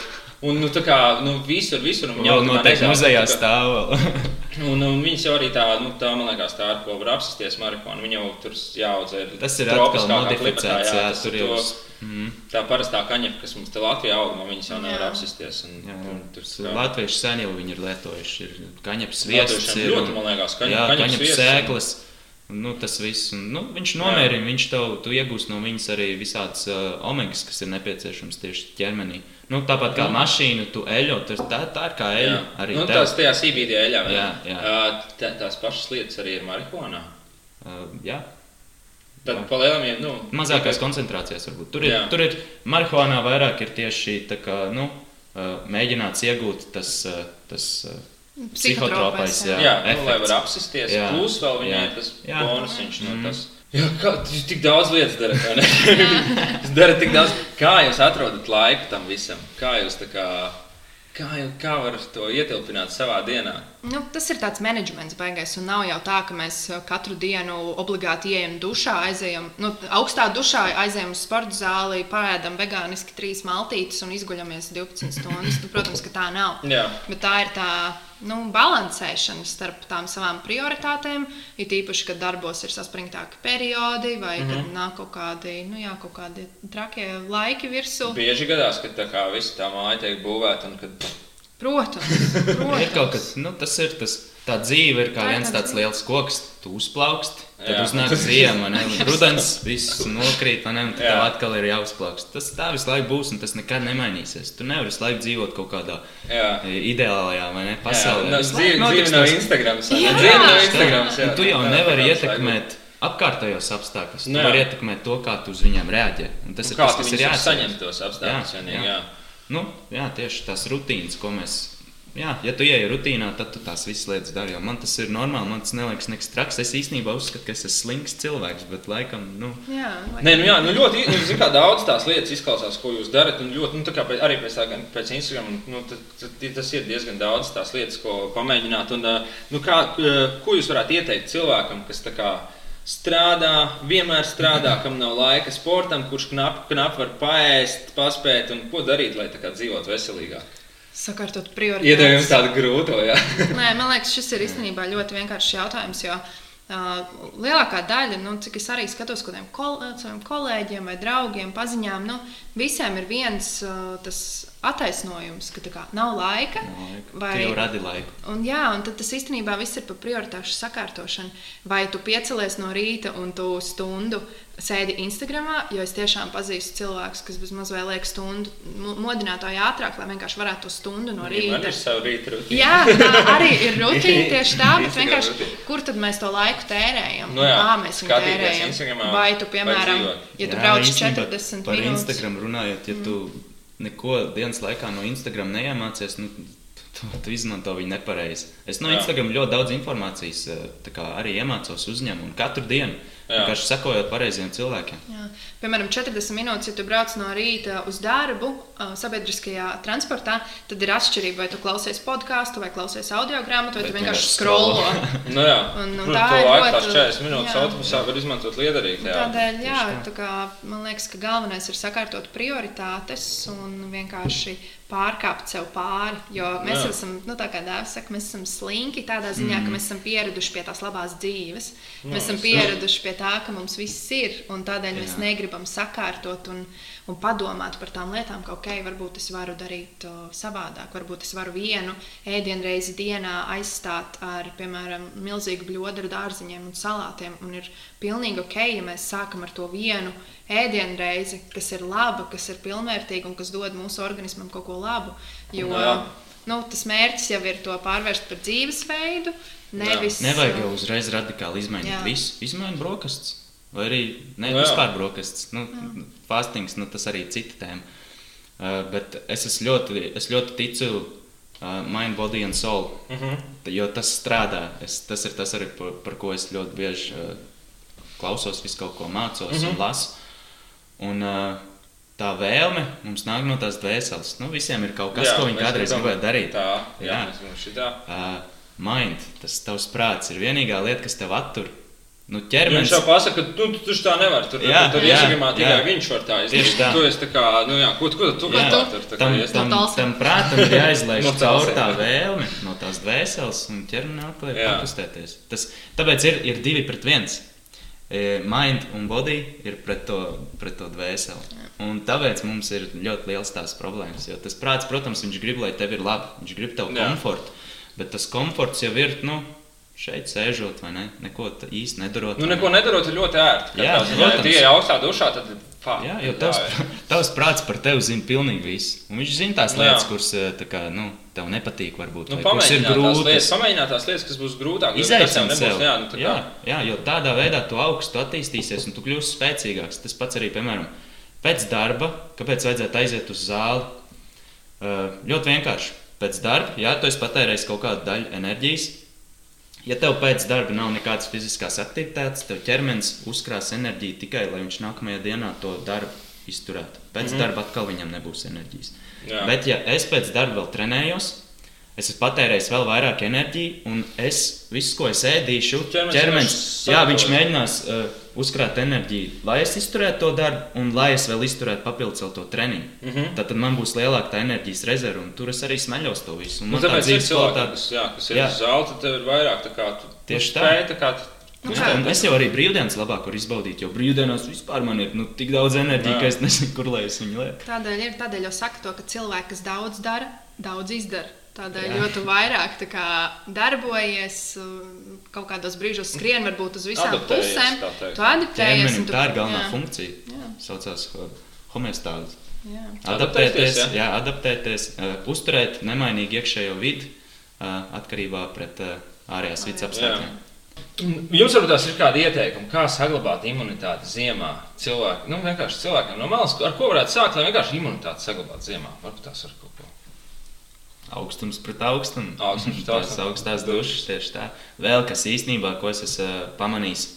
Un nu, tā kā nu, visur, visur un jau tā kā noteikti nezāle, muzejā tā kā- stāv. vēl. Un, un viņas jau arī tā, nu, tā man liekas, tā ar ko var apsisties marihuānu. Viņa jau tur jāaudzē. Tas ir modificēts. klimatā, Jā, tas tur jau. to- Mm. Tā parastā kaņepka, kas mums te Latvijā aug, no viņas jau nevar apsisties. Un, Jā, jā. un, tur, kā- Latvieši sen jau viņi ir lietojuši. Ir kaņepes Latviešiem vietas, ļoti, man liekas, kaņ- jā, kaņepes kaņepes viesas. sēklas. Nu, tas viss, un, nu, viņš nomierina, viņš tev, tu iegūsi no viņas arī visādas uh, omegas, kas ir nepieciešams tieši ķermenī. Nu, tāpat kā Mhm. mašīna, tu eļo, tas, tā, tā ir kā eļļa. Arī nu, tās tajā CBD ne? Jā, jā. Ā, tā- Tās pašas lietas arī ir marihuānā. Uh, jā, Tad palielinām, nu, mazākās koncentrācijās varbūt. Tur ir, Jā. tur ir marihuānā vairāk ir tieši tā kā, nu, mēģināts iegūt tas, tas psihotropais jā. jā, nu, lai var apsisties. Jā. Plus vēl viņai Jā. tas Jā. bonus no Mhm. tas. Jā, kā jūs tik daudz lietas darat, vai ne? Jūs darat tik daudz. Kā jūs atrodat laiku tam visam? Kā jūs tā kā, kā, kā varat to ietilpināt savā dienā? Nu, tas ir tāds menedžments, beigās. Un nav jau tā, ka mēs uh, katru dienu obligāti ieejam dušā, aizejam nu, augstā dušā, aizejam uz sporta zāli, pārēdam vegāniski trīs maltītes un izguļamies 12 stundas. Nu, protams, ka tā nav. Jā. Bet tā ir tā nu, balansēšana starp tām savām prioritātēm. Ir īpaši, kad darbos ir saspringtāki periodi, vai mm -hmm. kad nāk kaut kādi, nu, jā, kaut kādi trakie laiki virsū. Bieži gadās, ka tā kā visa tā māja tiek būvēta un kad Protams, Ir protams. kaut kas, nu, tas ir tas. Tā dzīve ir kā Tā ir viens tā tāds dzīve. liels koks, tu uzplaukst, tad uznāk ziema, ne? un rudens, viss nokrīt, ne? un tad tev atkal ir jāuzplaukst. Tas tā visu laiku būs, un tas nekad nemainīsies. Tu nevari visu laiku dzīvot kaut kādā Jā. e, ideālajā vai ne, pasaulē. No, dzīve, laiku dzīve nav Instagrams. Jā. Dzīve nav. Instagrams. jā. Un tu jau nevari ietekmēt apkārtējos apstākļus. Tu vari ietekmēt to, kā tu uz viņiem reaģē. Un tas Nu, ir tas, kas ir viņus jāatcerās. saņem tos apstākļus, Jā, jā. jā. Nu, jā, tieši tās rutīnas, ko mēs. Jā, ja tu ieej rutīnā, tad tu tās visas lietas dari. jo Man tas ir normāli, man tas neliekas nekas traks. Es īstenībā uzskatu, ka es esmu slinks cilvēks, bet laikam, nu, Jā, Nē, nu jā, nu ļoti nu, zini, kā daudz tās lietas izklausās, ko jūs darat. Un ļoti, nu, tā kā pēc, arī pēc, tā, gan pēc Instagram, nu, tad, tad, tas ir diezgan daudz tās lietas, ko pamēģināt. Un, nu, kā, ko jūs varētu ieteikt cilvēkam, kas tā kā strādā, vienmēr strādā, kam nav laika sportam, kurš knap, knap var paēst, paspēt un ko darīt, lai tā kā dzīvotu veselīgāk? Sakārtot prioritātes. Iedevums tādu grūto, jā. Nē, man liekas, šis ir īstenībā ļoti vienkāršs jautājums. Jo uh, lielākā daļa, nu, cik es arī skatos kādiem kol saviem kolēģiem vai draugiem, paziņām, nu, visiem ir viens uh, tas attaisnojums, ka tā kā, nav laika. nav laika. Vai- tu jau radi laiku. Un, jā, un tad tas īstenībā viss ir par prioritāšu sakārtošanu. Vai tu piecelies no rīta un tu stundu sēdi Instagram, jo es tiešām pazīstu cilvēkus, kas bezmaz vai liek stundu mo- modinātāju ātrāk, lai vienkārši varētu to stundu no rīta. ir savu rītu rutīnu. Jā, tā arī ir rutīna tieši tā, bet vienkārši rutīna. kur tad mēs to laiku tērējam? Nu jā, kā mēs viņu tērējam? Instagramā Vai tu, piemēram, ja tu Jā, brauc īstenībā 40 par minūtes, Instagram runājot, ja tu neko dienas laikā no Instagram neiemācies, nu, tu, tu izmanto viņu nepareizi. Es no Jā. Instagram ļoti daudz informācijas eh, tā kā arī iemācos uzņemt un katru dienu. Vienkārši sekojot pareiziem cilvēkiem. Jā. Piemēram, 40 minūtes, ja tu brauc no rīta uz darbu, sabiedriskajā transportā, tad ir atšķirība, vai tu klausies podkāstu, vai klausies audio grāmatu, vai Bet tu vienkārši skrolo. scrollo. Nu, jā, Un- un Protams, tā ir ļoti- tās 40 minūtes jā. autobusā var izmantot liederīgi. jā. Tādēļ, jā, tā kā, man liekas, ka galvenais ir sakārtot prioritātes un vienkārši pārkāpt sev pāri. Jo mēs Jā. esam, nu, tā kā dēls saka, mēs esam slinki tādā ziņā, mm. ka mēs esam pieraduši pie tās labās dzīves. Nu, mēs esam es- pieraduši pie tā, ka mums viss ir, un tādēļ jā. mēs negribam sakārtot un, un padomāt par tām lietām, ka, ok, varbūt es varu darīt o, savādāk, varbūt es varu vienu ēdienreizi dienā aizstāt ar, piemēram, milzīgu bļodu ar dārziņiem un salātiem. Un ir pilnīgi ok, ja mēs sākam ar to vienu ēdienreizi, kas ir laba, kas ir pilnvērtīga un kas dod mūsu organismam kaut ko labu. Jo Jā. nu, tas mērķis jau ir to pārvērst par dzīvesveidu. Nevis, Nevajag jau uzreiz radikāli izmainīt Jā. visu. Izmainīt brokastis. Vai arī ne, jā. vispār brokastis. Nu, fastings, nu, tas arī ir cita tēma. Uh, bet es, ļoti, es ļoti ticu uh, mind, body and soul. Uh -huh. Jo tas strādā. Es, tas ir tas, arī, par, par ko es ļoti bieži uh, klausos, visu kaut ko mācos mm -hmm. un lasu. Un, uh, tā vēlme mums nāk no tās dvēseles. Nu, visiem ir kaut kas, jā, ko viņi kādreiz gribēja darīt. Tā, jā, Jā. mēs gribam šitā. Uh, mind, tas tavs prāts ir vienīgā lieta, kas tev attur. Nu, ķermenis viņš jau pasaka, ka nu, tu taču tā nevar. Tur, Jā, tur Instagramā tikai jā. viņš var tā Tieši izdarīt. tā. Tu esi tā kā, nu jā, ko, ko tu vari tur tā kā tam, tam, talsiem. tam prātam ir jāizlaiž No caur tā vēlme, no tās dvēseles, un ir Jā. pakustēties. Tas, tāpēc ir, ir divi pret viens. E, Mind un body ir pret to, pret to dvēseli. Un tāpēc mums ir ļoti liels tās problēmas. Jo tas prāts, protams, viņš grib, lai tev ir labi, viņš grib tev komfortu. Bet tas komforts jau ir, nu, šeit sēžot, vai ne? Neko īsti nedarot. Nu, neko nedarot, ir ļoti ērti. Jā, Jā, protams. ja tie augstā dušā, tad fā, Jā, jo tavs, tavs prāts par tevi zina pilnīgi visu. Un viņš zina tās lietas, jā. kuras eh, tā kā, nu, tev nepatīk, varbūt. Nu, kuras ir tās lietas, grūtas. pamēģināt tās lietas, kas būs grūtāk. Izaicini sev. jā, nu, tā jā, jā, jo tādā veidā tu augstu, tu attīstīsies un tu kļūsi spēcīgāks. Tas pats arī, piemēram, pēc darba, kāpēc vajadzētu aiziet uz zāli. Uh, ļoti vienkārši. Pēc darba, jā, tu esi patērējis kaut kādu daļu enerģijas. Ja tev pēc darba nav nekādas fiziskās aktivitātes, tev ķermenis uzkrās enerģiju tikai, lai viņš nākamajā dienā to darbu izturētu. Pēc mm -hmm. darba atkal viņam nebūs enerģijas. Jā. Bet, ja es pēc darba vēl trenējos, es esmu patērējis vēl vairāk enerģiju, un es visu, ko es ēdīšu, Ķermenis ķermenis, jā, viņš mēģinās uh, uzkrāt enerģiju, lai es izturētu to darbu, un lai es vēl izturētu papildus vēl to treniņu. Mm Mhm. -hmm. Tad man būs lielāka tā enerģijas rezerve, un tur es arī smeļos to visu. Un Nu, tāpēc ir cilvēki, kvalitāte- kas, jā, kas ir Jā. uz zāle, tad tev ir vairāk tā kā tu Tieši tā. spēj, tā kā tu, Nu, Jā, kā? un es jau arī brīvdienas labāk varu izbaudīt, jo brīvdienās vispār man ir nu, tik daudz enerģijas, ka es nezinu, kur lai es viņu lieku. Tādēļ ir tādēļ jau saka to, ka cilvēki, kas daudz dara, daudz izdara. Tādēļ, jo tu vairāk tā kā, darbojies, kaut kādos brīžos skrien, varbūt uz visām Adaptējies, pusēm. Tu adaptējies. Tu- tā ir galvenā jā, funkcija. Jā. Saucās uh, homeostāze. Adaptēties, Adaptēties, jā. jā, adaptēties uh, uzturēt nemainīgu iekšējo vidi uh, atkarībā pret uh, ārējās vidas apstākļiem. Jums varbūt ir kādi ieteikumi, kā saglabāt imunitāti ziemā. Cilvēki, nu, vienkārši cilvēkiem no malas, ar ko varētu sākt, lai vienkārši imunitāti saglabātu ziemā. Varbūt tās ar kaut ko. Augstums pret augstumu. Augstums pret Tās augstumu. augstās dušas tieši tā. Vēl kas īstenībā, ko es esmu uh, pamanījis.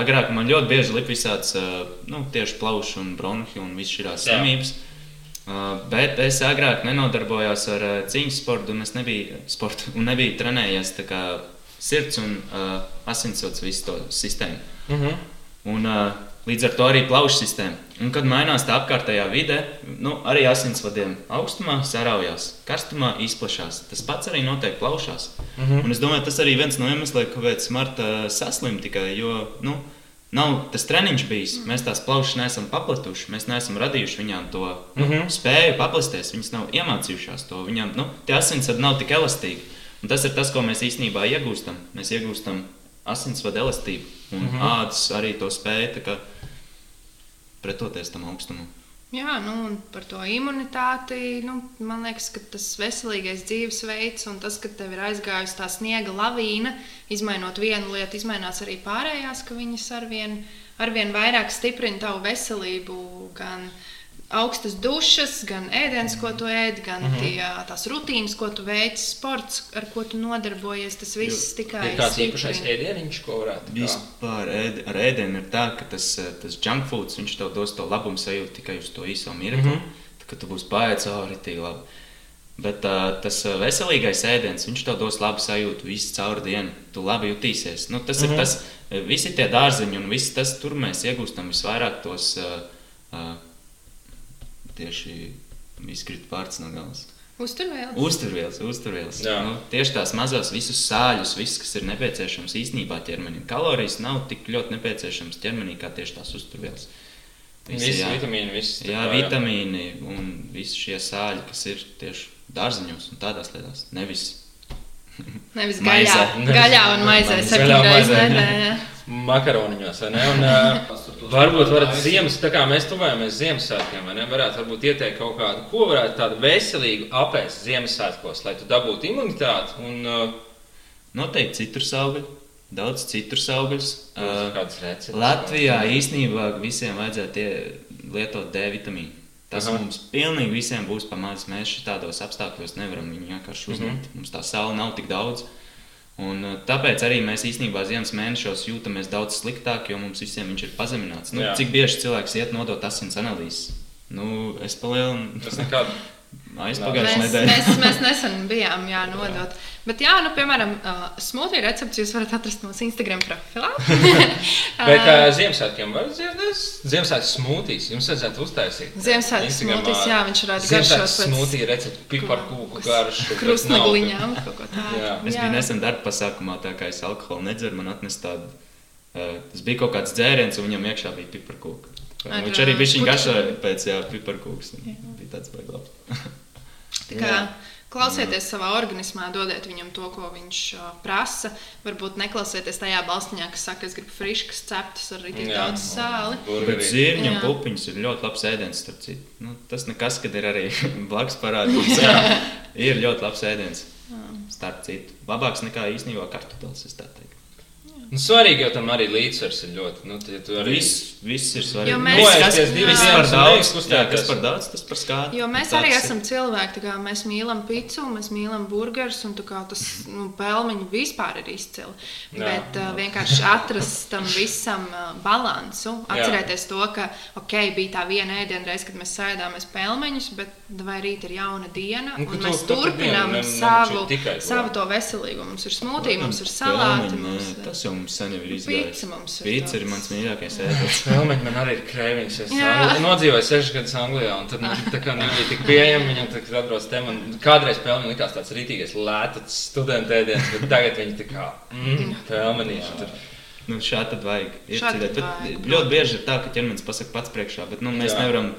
Agrāk man ļoti bieži lika visādas uh, nu, tieši plaušu un bronhu un visas šīs slimības. Uh, bet es agrāk nenodarbojos ar uh, cīņas sportu, un es nebiju, sportu, un nebiju trenējies kā sirds un uh, asinsvads visu to sistēmu. Mm -hmm. Un, uh, līdz ar to arī plaušu sistēma. Un, kad mainās tā apkārtējā vide, nu, arī asinsvadiem augstumā saraujās, karstumā izplatās. Tas pats arī notiek plaušās. Mm. -hmm. Un es domāju, tas arī viens no iemesliem, kāpēc Marta saslim tikai. Jo, nu, Nav tas treniņš bijis. Mēs tās plaušas neesam paplatuši. Mēs neesam radījuši viņām to nu, mm -hmm. spēju paplasties. Viņas nav iemācījušās to. Viņām nu, tie asinsvadi nav tik elastīgi. Un tas ir tas, ko mēs īstenībā iegūstam. Mēs iegūstam asinsvadu elastību un mm -hmm. ādas arī to kā pretoties tam augstumam. Jā, nu, un par to imunitāti. Nu, man liekas, ka tas veselīgais dzīvesveids un tas, ka tev ir aizgājusi tā sniega lavīna, izmainot vienu lietu, izmainās arī pārējās, ka viņas arvien, arvien vairāk stiprina tavu veselību. Gan augstas dušas, gan ēdienas, ko tu ēd, gan mm Mhm. -hmm. tie, tās rutīnas, ko tu veic, sports, ar ko tu nodarbojies. Tas viss tikai Ir stiprina. īpašais ēdieniņš, ko varētu kā- Vispār ēd, ar ēdienu ir tā, ka tas, tas junk foods viņš tev dos to labumu sajūtu tikai uz to īso mirkli. Mm Mhm. -hmm. Kad tu būsi pārējais, oh, arī labi. Bet uh, tas veselīgais ēdiens, viņš tev dos labu sajūtu visu caur dienu. Tu labi jutīsies. Nu, tas mm -hmm. ir tas, eh, visi tie dārziņi un viss tas, tur mēs iegūstam visvairāk tos uh, uh, tieši izkrīt vārds no galvas. Uzturvielas, uzturvielas. Jā. Nu, tieši tās mazās, visus sāļus, viss, kas ir nepieciešams īstenībā ķermenim. Kalorijas nav tik ļoti nepieciešamas ķermenī kā tieši tās uzturvielas. Visi jā. vitamīni, viss tā Jā, kā, vitamīni un visi šie sāļi, kas ir tieši dārziņos un tādās lietās. Nevis Nevis gaļā, gaļā un maizē septiņas reizes maizē. nedēļā. Makaroniņos, vai ne? Un, uh, varbūt varat ziemas, tā kā mēs tuvojamies Ziemassvētkiem, vai ne? Varētu varbūt ieteikt kaut kādu, ko varētu tādu veselīgu apēst Ziemassvētkos, lai tu dabūtu imunitāti un uh, noteikti citrus augļi, daudz citrus augļus. Uh. Latvijā īstenībā visiem vajadzētu ie- lietot D vitamīnu. Tas Aha. Aha. mums pilnīgi visiem būs pamācis. Mēs šādos apstākļos nevaram viņu vienkārši uzņemt. Mm -hmm. Mums tā saule nav tik daudz. Un, uh, tāpēc arī mēs īstenībā ziemas mēnešos jūtamies daudz sliktāk, jo mums visiem viņš ir pazemināts. Nu, Jā. cik bieži cilvēks iet nodot asins analīzes? Nu, es palielinu Tas nekad. aizpagājušajā Mēs, nedēļā. mēs, mēs nesen bijām jā, nodot. Bet, jā, nu, piemēram, uh, smūtiju recepti jūs varat atrast mūsu Instagram profilā. Bet uh, Ziemassvētkiem var dzirdēt, Ziemassvētku smūtīs. Jums vajadzētu uztaisīt. Ziemassvētku smūtijs, jā, viņš varētu Ziemassvētku garšot pēc smūtiju recepti, piparkūku garšu. krustmagliņām. kaut ko tādu. Jā. Es biju nesen darba pasākumā, tā kā es alkoholu nedzeru, man atnesa tādu. Uh, tas bija kaut kāds dzēriens, un viņam iekšā bija piparkūka. Ar, Viņš arī bija ā, viņa puķu. garšoja pēc piparkūks. Bija tāds baiglabs. Tā kā Klausieties savā organismā, dodiet viņam to, ko viņš uh, prasa. Varbūt neklausieties tajā balstiņā, kas saka, es gribu friškas ceptas ar tik Jā. daudz sāli. Bet Jā. pupiņas ir ļoti labs ēdiens. starp citu. Nu, tas nekas, kad ir arī blakus parādīts. Jā, ir ļoti labs ēdiens. Starp citu, labāks nekā īstenībā kartupeļs. es tā teiktu. Nu, svarīgi jau tam arī līdzsvars ir ļoti. Nu, arī Viss, viss ir svarīgi. Jo mēs- divas kas dienas par un daudz, jā, kas par daudz, tas par skādu. Jo mēs arī esam cilvēki, tā kā mēs mīlam pizzu, mēs mīlam burgerus, un tā kā tas nu, pelmeņi vispār ir izcili. Jā. Bet uh, vienkārši atrast tam visam uh, balansu, atcerēties to, ka ok, bija tā viena ēdienreize, kad mēs sēdāmies pelmeņus, bet vai rīt ir jauna diena, Nu, un tu mēs katru turpinām dienu ne- savu, nemuči tikai to. savu to veselību. Mums ir smūtī, mums ir salāti. Mums. Tas jau mums sen jau ir izgājis. Pīca mums ir mans mīļākais ēdiens. Pelmeņi man arī ir krēvings. Es. Angli- nodzīvoju sešas gadus Anglijā, un tad man tā kā nebija tik pieejama. Viņam tā kā atrodas te. Man kādreiz pelmeņi likās tāds rītīgais lētats studentu ēdiens, bet tagad viņi tā kā mm, pelmenīši. Tur. Nu, šādi tad vajag. Vajag, ļoti bieži ir tā, ka ķermenis pasaka pats priekšā, bet nu, mēs Jā. nevaram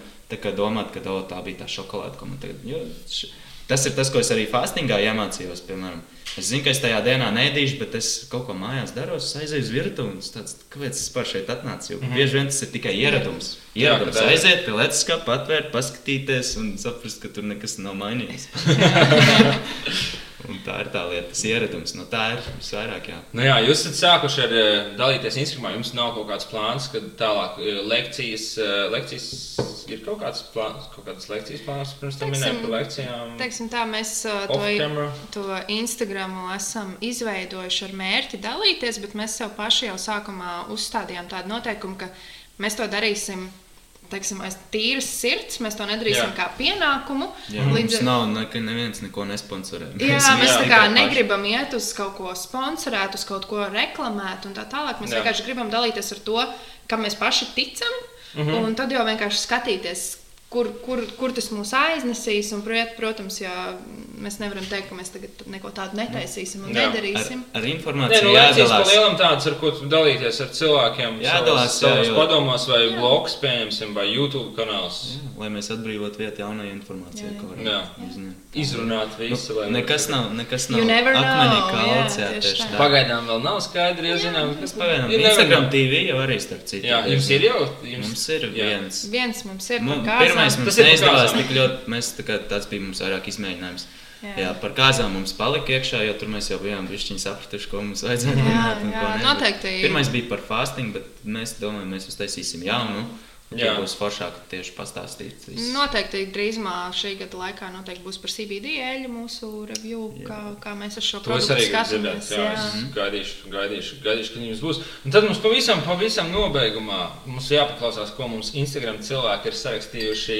domāt, ka "O, tā bija tā šokolāde, ko man tagad. Jo, š... Tas ir tas, ko es arī fastingā iemācījos. Piemēram. Es zinu, ka es tajā dienā nedīšu, bet es kaut ko mājās daru. Aizēju uz virtuvi. es Tāds, kāpēc es vispār šeit atnācu? Jo mm -hmm. bieži vien tas ir tikai ieradums. Jā, Ieradums ir. aiziet pie leduskapa, patvērt, paskatīties un saprast, ka tur nekas nav mainījies. un tā ir tā lieta, tas ieradums. No tā ir visvairāk. Jā. Nu jā, jūs esat sākuši ar eh, dalīties Instagramā. Jums nav kaut kāds plāns, kad tālāk eh, lekcijas, eh, lekcijas ir kaut kāds plāns, kaut kādas lekcijas plāns, pirms tam minējāt par lekcijām. Teiksim tā, mēs to, to Instagram esam izveidojuši ar mērķi dalīties, bet mēs sev paši jau sākumā uzstādījām tādu noteikumu, ka mēs to darīsim. Teiksim, aiz tīras sirds, mēs to nedarīsim Jā. Kā pienākumu. Jā, Līdz... Mums nav, ne, neviens neko nesponsorē. Jā, Mēs mēs jā, tā kā paši. negribam iet uz kaut ko sponsorēt, uz kaut ko reklamēt un tā tālāk. Mēs Jā. vienkārši gribam dalīties ar to, kam mēs paši ticam. Mm. -hmm. Un tad jau vienkārši skatīties, kur, kur, kur tas mūs aiznesīs. Un, prot- protams, jā, mēs nevaram teikt, ka mēs tagad neko tādu netaisīsim un Jā. Ar, nedarīsim. ar Nē, informāciju nu, lekcijas pa jādalās. lielam tādas, ar ko dalīties ar cilvēkiem. Jādalās, savos, jā, savos jo- padomos, vai blogs, pieņemsim, vai YouTube kanāls. Jā, lai mēs atbrīvotu vietu jaunai informācijai, Jā, jā. ko varam Jā. uzņemt. Izrunāt visu. lai- Nu, nekas nav, nekas nav You never akmenī jā, jā, tā. tā. Pagaidām vēl nav skaidri, jo zinām, Mēs pagaidām, Instagram. TV jau arī starp citu. Jā, jums ir jau. Jums, Mums ir jā. viens. Viens mums ir par pirmais kāzām. mums Tas ir par neizdevās tik ļoti. Mēs, tā kā, tāds bija mums vairāk izmēģinājums. Jā. Jā. jā, par kāzām mums palika iekšā, jo tur mēs jau bijām bišķiņi sapratuši, ko mums vajadzētu Jā, runāt. un ko jā, ne, bet noteikti. Pirmais bija par fasting, bet mēs domājam, mēs uztaisīsim jaunu. Jā. Jā, būs foršāk tieši pastāstīt. visu. Noteikti drīzumā šī gada laikā noteikti būs par CBD eļļu mūsu review, Jā. kā, kā mēs ar šo produktu skatāmies. Jā, es gaidīšu, gaidīšu, gaidīšu, kad jums būs. Un tad mums pavisam, pavisam nobeigumā mums jāpaklausās, ko mums Instagram cilvēki ir sarakstījuši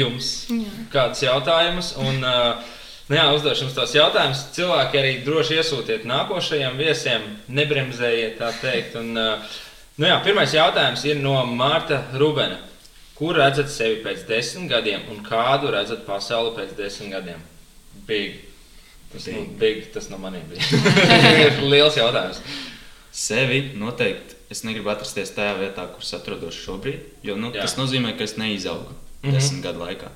jums. Jā. Kādus jautājumus. Un, uh, Nu jā, uzdošu jums tos jautājumus. Cilvēki arī droši iesūtiet nākošajiem viesiem, nebremzējiet tā teikt. Un, uh, nu jā, pirmais jautājums ir no Mārta Rubena. Kur redzat sevi pēc desmit gadiem un kādu redzat pasauli pēc desmit gadiem? Big. Tas, big. Nu, big, tas no maniem bija. Liels jautājums. Sevi noteikti es negribu atrasties tajā vietā, kur es atrodos šobrīd. Jo nu, Jā. tas nozīmē, ka es neizaugu mm. -hmm. desmit gadu laikā.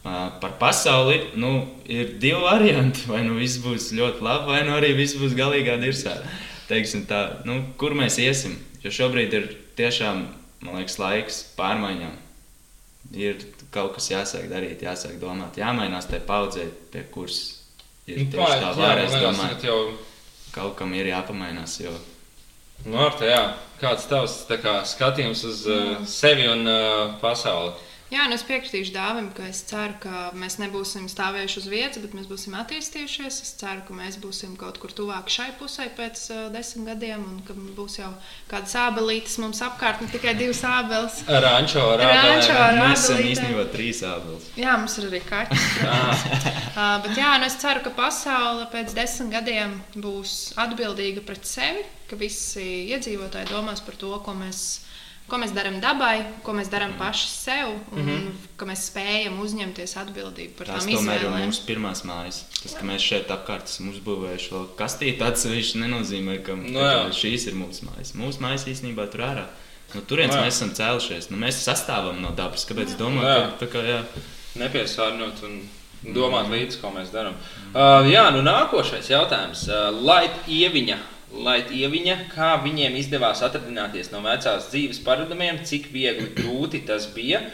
Uh, par pasauli nu, ir divi varianti. Vai nu viss būs ļoti labi, vai nu arī viss būs galīgā dirzā. Teiksim tā, nu, kur mēs iesim? Jo šobrīd ir tiešām man liekas, laiks pārmaiņām. Ir kaut kas jāsāk darīt, jāsāk domāt, jāmainās tajā paudzē, pie kuras ir Nu, tieši tā vara. Es domāju, ka jau kaut kam ir jāpamainās. Jo Marta, jā. kāds tavs tā kā, skatījums uz uh, sevi un uh, pasauli? Jā, un es piekritīšu dāvim, ka es ceru, ka mēs nebūsim stāvējuši uz vietas, bet mēs būsim attīstījušies. Es ceru, ka mēs būsim kaut kur tuvāk šai pusē pēc uh, desmit gadiem, un ka būs jau kādas ābelītes mums apkārt, ne tikai divas ābeles. Rančo, Rančo, rādā. ar mēs esam ābelītēm. īstenībā trīs ābeles. Jā, mums ir arī kaķis. uh, bet jā, un es ceru, ka pasaule pēc desmit gadiem būs atbildīga pret sevi, ka visi iedzīvotāji domās par to, ko mēs. Ko mēs darām dabai, ko mēs darām paši sev, un mm -hmm. ka mēs spējam uzņemties atbildību par tām tomēr ir izvēlēm. mūsu pirmās mājas. Tas, ka mēs šeit apkārt esam uzbūvējuši vēl kastīti, atsevišķi nenozīmē, ka Nu ka šīs ir mūsu mājas. Mūsu mājas īstenībā tur ārā. No turienes Nu jā. mēs esam cēlušies. Nu, mēs sastāvam no dabas. Kāpēc? Nu Domāju, jā. ka tā kā jā. Nepiesārņot un domāt līdzi, ko mēs darām. Uh, jā, nu nākošais jautājums. Uh, Laita Ieviņa. Laita Ieviņa, kā viņiem izdevās atradināties no vecās dzīves paradumiem, cik viegli, grūti tas bija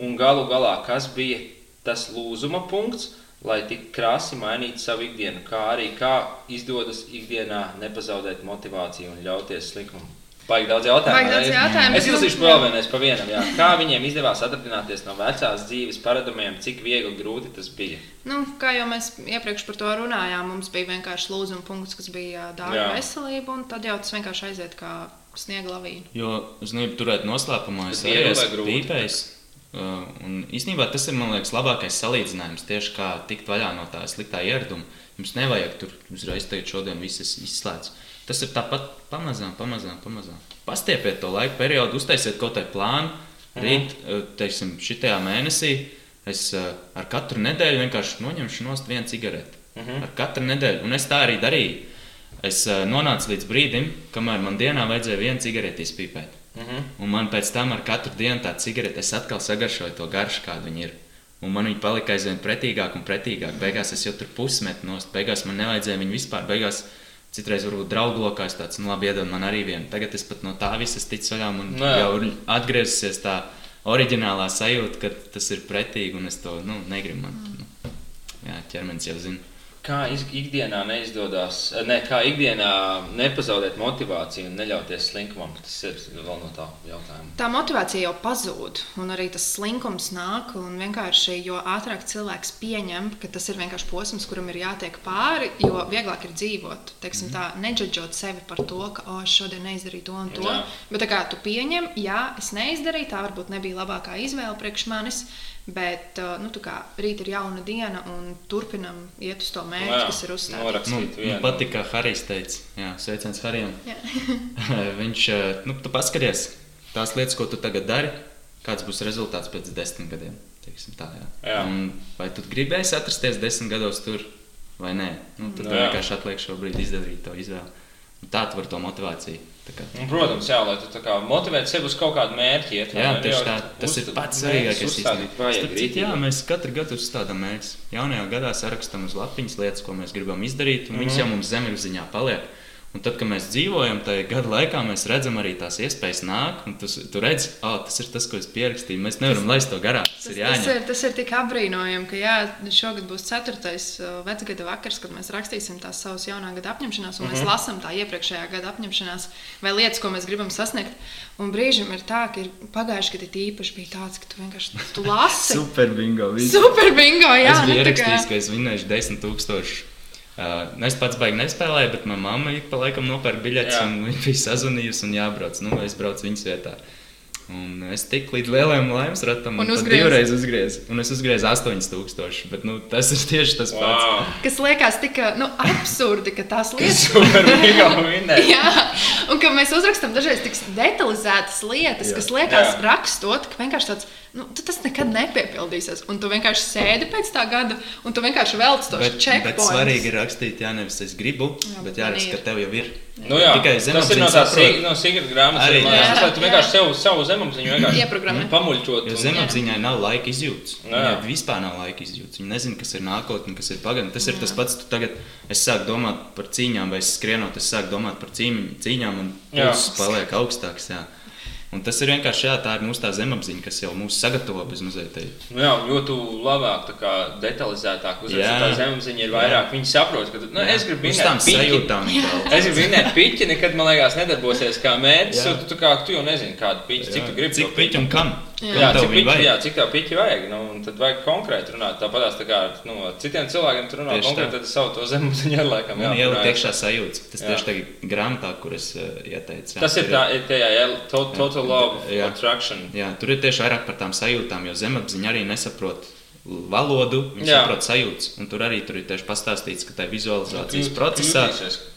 un galu galā, kas bija tas lūzuma punkts, lai tik krāsi mainītu savu ikdienu, kā arī kā izdodas ikdienā nepazaudēt motivāciju un ļauties slikumam. Baigi daudz jautājumu. Baigi daudz jautājumu, Es nu, izlasīšu vēl vienreiz pa vienam. Jā. Kā viņiem izdevās atradināties no vecās dzīves paradumiem, cik viegli, grūti tas bija. Nu, kā jau mēs iepriekš par to runājām, mums bija vienkārši lūzuma punkts, kas bija dārga veselība, un tad jau tas vienkārši aiziet kā sniega lavīna. Jo uzmanību turēt noslēpumā, es arī esmu pīpējis. Un īstenībā tas ir man liekas, labākais salīdzinājums tieši kā tikt vaļā no tā sliktā ieraduma. Jums nevajag tur uzreiz teikt, šodien viss ir izslēgts. Tas ir tāpat pamazām, pamazām, pamazām. Pastiepiet to laika periodu, uztaisiet kaut kādu plānu. Rīt, uh, teiksim, šitajā mēnesī es uh, ar katru nedēļu vienkārši noņemšu nost vienu cigareti. Ar katru nedēļu. Un es tā arī darīju. Es uh, nonācu līdz brīdim, kamēr man dienā vajadzēja vienu cigareti izpīpēt. Mhm. Un man pēc tam ar katru dienu tā cigarete, es atkal sagaršoju to garšu, kāda viņa ir. Un man viņa palika aizvien pretīgāk un pretīgāk. Beigās es jau tur pusmetu nost, beigās man nevajadzēja viņu vispār. Beigās citreiz varbūt draugu lokā es tāds, nu labi, iedod man arī vienu. Tagad es pat no tā visas ticu vaļā un Nu jā. jau atgriezusies tā oriģinālā sajūta, ka tas ir pretīgi un es to nu, negribu. Man, nu, jā, ķermenis jau zina. Kā ikdienā neizdodas, ne, kā ikdienā nepazaudēt motivāciju un neļauties slinkumam, tas ir vēl no tā jautājuma. Tā motivācija jau pazūd, un arī tas slinkums nāk. un Vienkārši jo ātrāk cilvēks pieņem, ka tas ir vienkārši posms, kuram ir jātiek pāri, jo vieglāk ir dzīvot. Teiksim, tā, neģeģot sevi par to, ka oh, es šodien neizdarīju to un to. Jā. Bet kā tu pieņem, jā, es neizdarīju, tā varbūt nebija labākā izvēle priekš manis. Bet uh, nu, kā rīt ir jauna diena, un turpinam iet uz to mērķi, kas ir uzstādīts. Nu, man patīk, kā Harijs teica. Jā, sveiciens Harijam. Jā. Viņš, eh, nu, tu paskaties tās lietas, ko tu tagad dari, kāds būs rezultāts pēc desmit gadiem. Tā, jā. Jā. Un vai tu gribēsi atrasties desmit gados tur vai nē? Nu, tad Nu, tev jā. vienkārši atliek šobrīd izdarīt to izvēli. Tā tu vari to motivāciju. Un, Protams, jā, lai tu motivētu sevi uz kaut kādu mērķi. Iet, Jā, tieši tā. Tas ir pats svarīgākais. Jā, mēs katru gadu uzstādām mērķus. Jaunajā gadā sarakstam uz lapiņas lietas, ko mēs gribam izdarīt, un Mhm. viņas jau mums zemapziņā paliek. Un tad, kad mēs dzīvojam, tajā gada laikā mēs redzam arī tās iespējas nāk, un tu, tu redzi, oh, tas ir tas, ko es pierakstīju. Mēs nevaram laist to garām. Tas, Tas, ir tas, jāņem. ir, tas ir tik apbrīnojami, ka jā, šogad būs ceturtais uh, vecgada vakars, kad mēs rakstīsim tās savas jaunā gada apņemšanās, un mm -hmm. mēs lasām tā iepriekšējā gada apņemšanās vai lietas, ko mēs gribam sasniegt. Un brīžiem ir tā, ka ir pagājuši gadi īpaši bija tāds, ka tu vienkārši tu lasi. Super bingo! viss. Super bingo! Jā, es biju nu, tā kā- ierakstījis, ka es vinnēšu 10,000. Uh, es pats baigi nespēlēju, bet manā mamma ik pa laikam nopērka biļetes, un viņa bija sazvanījusi un jābrauc. Nu, es braucu viņas vietā. Un es tiku līdz lielajam laimes ratam, Un tad uzgriez. divreiz uzgriezu. Un es uzgriezu 8,000. Bet nu, tas ir tieši tas pats. Wow. Kas liekas tik nu, absurdi, ka tās lietas Super bingo vinnēt. Jā, un ka mēs uzrakstām dažreiz tik detalizētas lietas, Jā. kas liekas, Jā. rakstot, ka vienkārši tāds, nu, tu tas nekad nepiepildīsies. Un tu vienkārši sēdi pēc tā gada, un tu vienkārši velc tos Bet, bet svarīgi ir rakstīt, jā, nevis es gribu, Jā, bet bet jāraksta, ir. ka tev jau ir. Nu jā, Tikai tas ir no tās saprot. no Sigurda grāmatas. Arī, jā. tas, lai tu Jā, vienkārši jā. sev, savu zemapziņu vienkārši Ieprogrammē. pamuļķot. Jo zemapziņai nav laika izjūtas. Nu jā. Viņai vispār nav laika izjūtas. Viņa nezina, kas ir nākotne, kas ir pagātne. Tas ir tas pats, tu tagad es sāku domāt par cīņām, vai es skrienot, es sāku domāt par cīņ, cīņām, un Jā. pulss paliek augstāks. Jā. Un tas ir vienkārši jā, tā ir mūsu tā zemapziņa, kas jau mūs sagatavo bez mazliet. tai- Nu jā, jo tu labāk, tā kā detalizētāk uzraksti, Jā. tā zemapziņa ir vairāk. Viņi saprot, ka nu, es gribu tām piķi. sajūtām. Es gribu vinēt piķi, nekad man liekas, nedarbosies kā mērķis. Jā. Tu, tu, kā, tu jau nezini, kādu piķi, cik Jā. tu gribi. Cik to piķi un kam? Jā. Jā, cik piķi, vajag? jā, cik tā piķi vajag. Nu, un tad vajag konkrēti runāt. Tāpat tā kā nu, citiem cilvēkiem tur runā Tieši konkrēti, tad savu to zemapziņu ar laikam. Jā, jau iekšā sajūta. Tas Jā. tieši tagad grāmatā, kur es uh, ieteicu. jā, Tas ir tā, ir tajā jā, to- total law of Jā. attraction. Jā, tur ir tieši vairāk par tām sajūtām, jo zemapziņa arī nesaprot valodu, viņa Jā. saprot sajūtas. Un tur arī tur ir tieši pastāstīts, ka tajā vizualizācijas Kļūt- procesā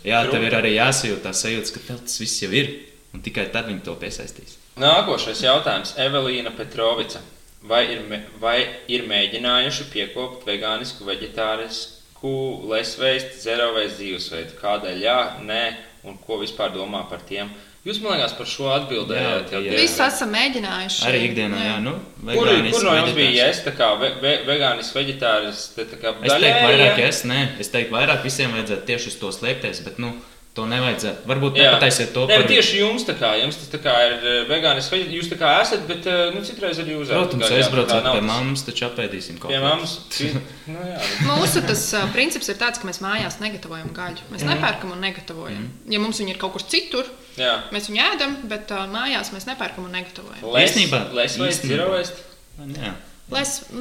jā, tev ir arī jāsajūt tā sajūta, ka tev tas viss jau ir. Un tikai tad viņi to piesaistīs. Nākošais jautājums. Evelīna Petrovica. Vai ir, vai ir mēģinājuši piekopt vegānisku, vegetārisku, lesveistu, zerovēstu dzīvesveidu? Kādēļ jā, nē, un ko vispār domā par tiem Jūs, man liekas, par šo atbildējāt. Jā, jā. Visi esam mēģinājuši. Arī ikdienā, jā, nu, Kur, kur no jums bija yes, tā kā ve, ve, vegānis, veģetāris? te Tā kā Es teiktu, vairāk es, nē, es teiktu, vairāk visiem vajadzētu tieši uz to slēpties, bet, nu, to nevajadzētu. Varbūt nepataisiet to Nē, par... tieši jums tā kā, jums tas tā kā ir eh, vegānis, veģetāris, jūs tā kā esat, bet, eh, nu, citreiz arī jūs Protams, kā, jā, aizbraucot pie mammas, taču apēdīsim kaut Pie ko. mammas. Nu, jā. Mūsu tas uh, princips ir tāds, ka mēs mājās negatavojam gaļu. Mēs Mhm. mm. nepērkam un negatavojam. Mm. Ja mums viņa ir kaut kur citur, jā. mēs viņu ēdam, bet uh, mājās mēs nepērkam un negatavojam. Les, Īstenībā- les vai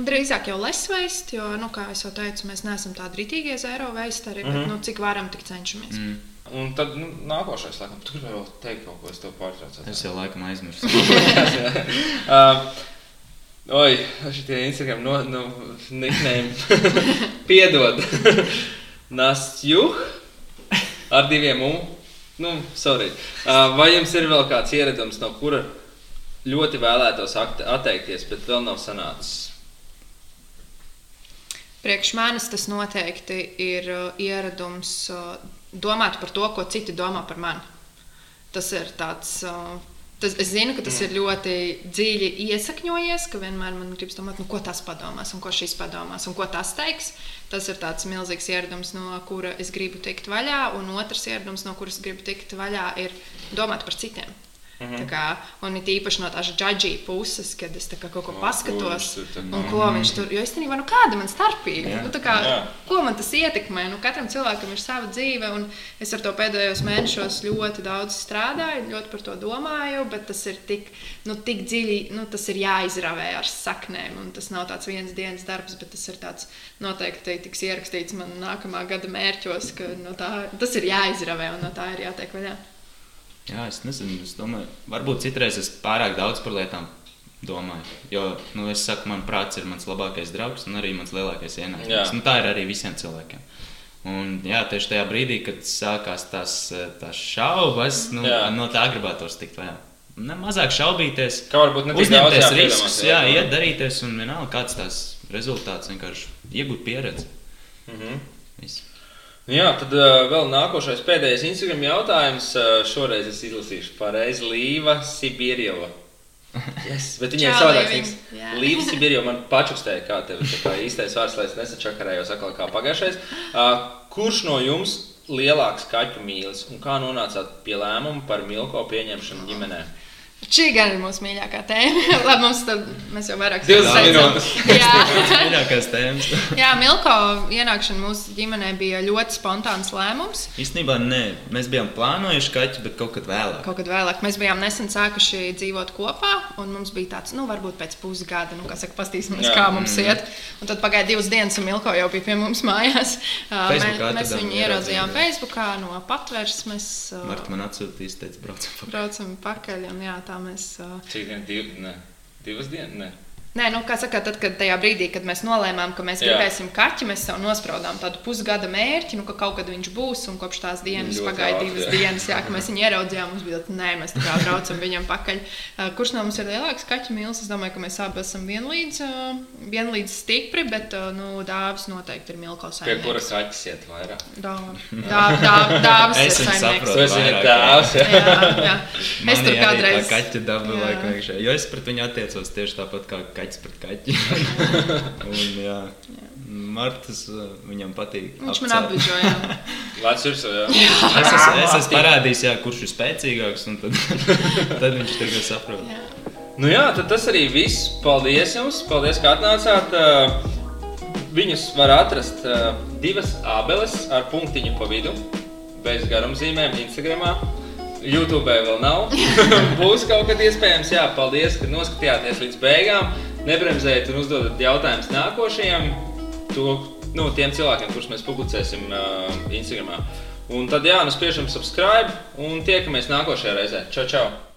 drīzāk jau lesveist, jo, nu, kā jau teicu, mēs neesam tādi ritīgie zero veistari, mm Mhm. -hmm. bet nu, cik varam, tik cenšamies. Mm. Un tad, nu, nākošais, laikam, tu gribēji vēl teikt kaut ko, es tev pārtraucu. Es jau laikam aizmirsu. Uh, oi, šitie Instagram no, no nickname. Piedod. Nastju ar diviem U. Nu, sorry. Uh, vai jums ir vēl kāds ieradums, no kura ļoti vēlētos atteikties, bet vēl nav sanācis? Priekš manis tas noteikti ir uh, ieradums uh, domāt par to, ko citi domā par mani. Tas ir tāds. Uh, Tas, es zinu, ka tas ir ļoti dziļi iesakņojies, ka vienmēr man gribas domāt, nu, ko tas padomās, un ko šis padomās, un ko tas teiks. Tas ir tāds milzīgs ieradums, no kura es gribu tikt vaļā, un otrs ieradums, no kuras gribu tikt vaļā, ir domāt par citiem. Mm -hmm. kā, un it īpaši no tās judžī puses, kad es kā kaut ko O, paskatos, ko viņš tur un ko viņš tur. Jo īstenībā, nu, kāda man starpība? Jā. Nu, tā kā, Jā. ko man tas ietekmē? Nu, katram cilvēkam ir sava dzīve, un es ar to pēdējos mēnešos ļoti daudz strādāju, ļoti par to domāju, bet tas ir tik, nu, tik dziļi, nu, tas ir jāizravē ar saknēm, un tas nav tāds viens dienas darbs, bet tas ir tāds noteikti tiks ierakstīts man nākamā gada mērķos, ka no tā, tas ir jāizravē, un no tā ir jātiek vaļā. Jā, es nezinu, es domāju, varbūt citreiz es pārāk daudz par lietām domāju. Jo, nu, es saku, man prāts ir mans labākais draugs un arī mans lielākais Jā. ienaidnieks. Nu, tā ir arī visiem cilvēkiem. Un, jā, tieši tajā brīdī, kad sākās tās, tās šaubas, nu, Jā. no tā gribētos tikt vaļā. Ne mazāk šaubīties, Kā varbūt ne tik daudz jāpiedomās, riskus, jā, jā, jā. iet darīties un vienalga kāds tās rezultāts vienkārši iegūt pieredzi. Mhm. Viss. Nu Jā, tad uh, vēl nākošais, pēdējais Instagram jautājums. Uh, šoreiz es izlasīšu pareizi Līva Sibīrijova. Yes, bet viņai ir savādāks. Līva Sibīrijova man pačukstēja, kā tev kā īstais vārds, lai es nesačakarējos atkal kā pagājušais. Uh, kurš no jums lielāks kaķu mīlis un kā nonācāt pie lēmuma par milko pieņemšanu ģimenē? Šī gan ir mūsu mīļākā tēma. Labi, mums tad, mēs jau vairāk 20 teicām. minūtes. Jā. Mīļākās tēmas. Jā, Milko ienākšana mūsu ģimenē bija ļoti spontāns lēmums. Īstenībā nē, mēs bijām plānojuši kaķi, bet kaut kad vēlāk. Kaut kad vēlāk mēs bijām nesen sākuši dzīvot kopā, un mums bija tāds, nu, varbūt pēc pusgada, nu, kā saka, pastīsimies, Jā. kā mums iet. Un tad pagāja divas dienas, un Milko jau bija pie mums mājās. Facebookā mēs atradām, viņu ieraudzījām. Facebookā no patvērsmes. Marta man atsūtīja, teica, braucam pa Braucam pakaļ, un jā, tā mēs. Cik dienas? Div, ne. Divas dienas? Ne. Nē, nu, kā saka, tad, kad tajā brīdī, kad mēs nolēmām, ka mēs gribēsim kaķi, mēs sev nospraudām tādu pusgada mērķi, nu, ka kaut kad viņš būs, un kopš tās dienas pagāja divas jā. dienas, jā, ka mēs viņu ieraudzījām. Mums bija tāds, nē, mēs tā kā braucam viņam pakaļ. Kurš no mums ir lielāks kaķu mīlis? Es domāju, ka mēs abi esam vienlīdz, vienlīdz stipri, bet nu, dāvis noteikti ir milkos. Pie kuras kaķis iet vairāk? Dāvis ir Es viņu saimnieks. Tu saprotu. esi viņa vairāk, tēvs. jā. Jā, jā. Es tur kādreiz. Tā kaķa daba laikam iekšā. Jo es pret viņu attiecos tieši tāpat kā kaķis pret kaķi. un, jā. Martas uh, viņam patīk. Viņš man apcelt. apbežoja. Vārds ir savs. Es esmu, es esmu parādījis, jā, kurš ir spēcīgāks, un tad, tad viņš tagad saprot. Jā. Nu jā, tad tas arī viss. Paldies jums, paldies, ka atnācāt. Uh, Viņus var atrast uh, divas abeles ar punktiņu pa vidu, bez garumzīmēm, Instagram. YouTube vēl nav. Būs kaut kad iespējams. Jā, paldies, ka noskatījāties līdz beigām. Nebremzējiet un uzdodat jautājumus nākošajiem, to, nu, tiem cilvēkiem, kurus mēs publicēsim uh, Instagram. Un tad jā, nu spiežam subscribe un tiekamies nākošajā reizē. Čau, čau!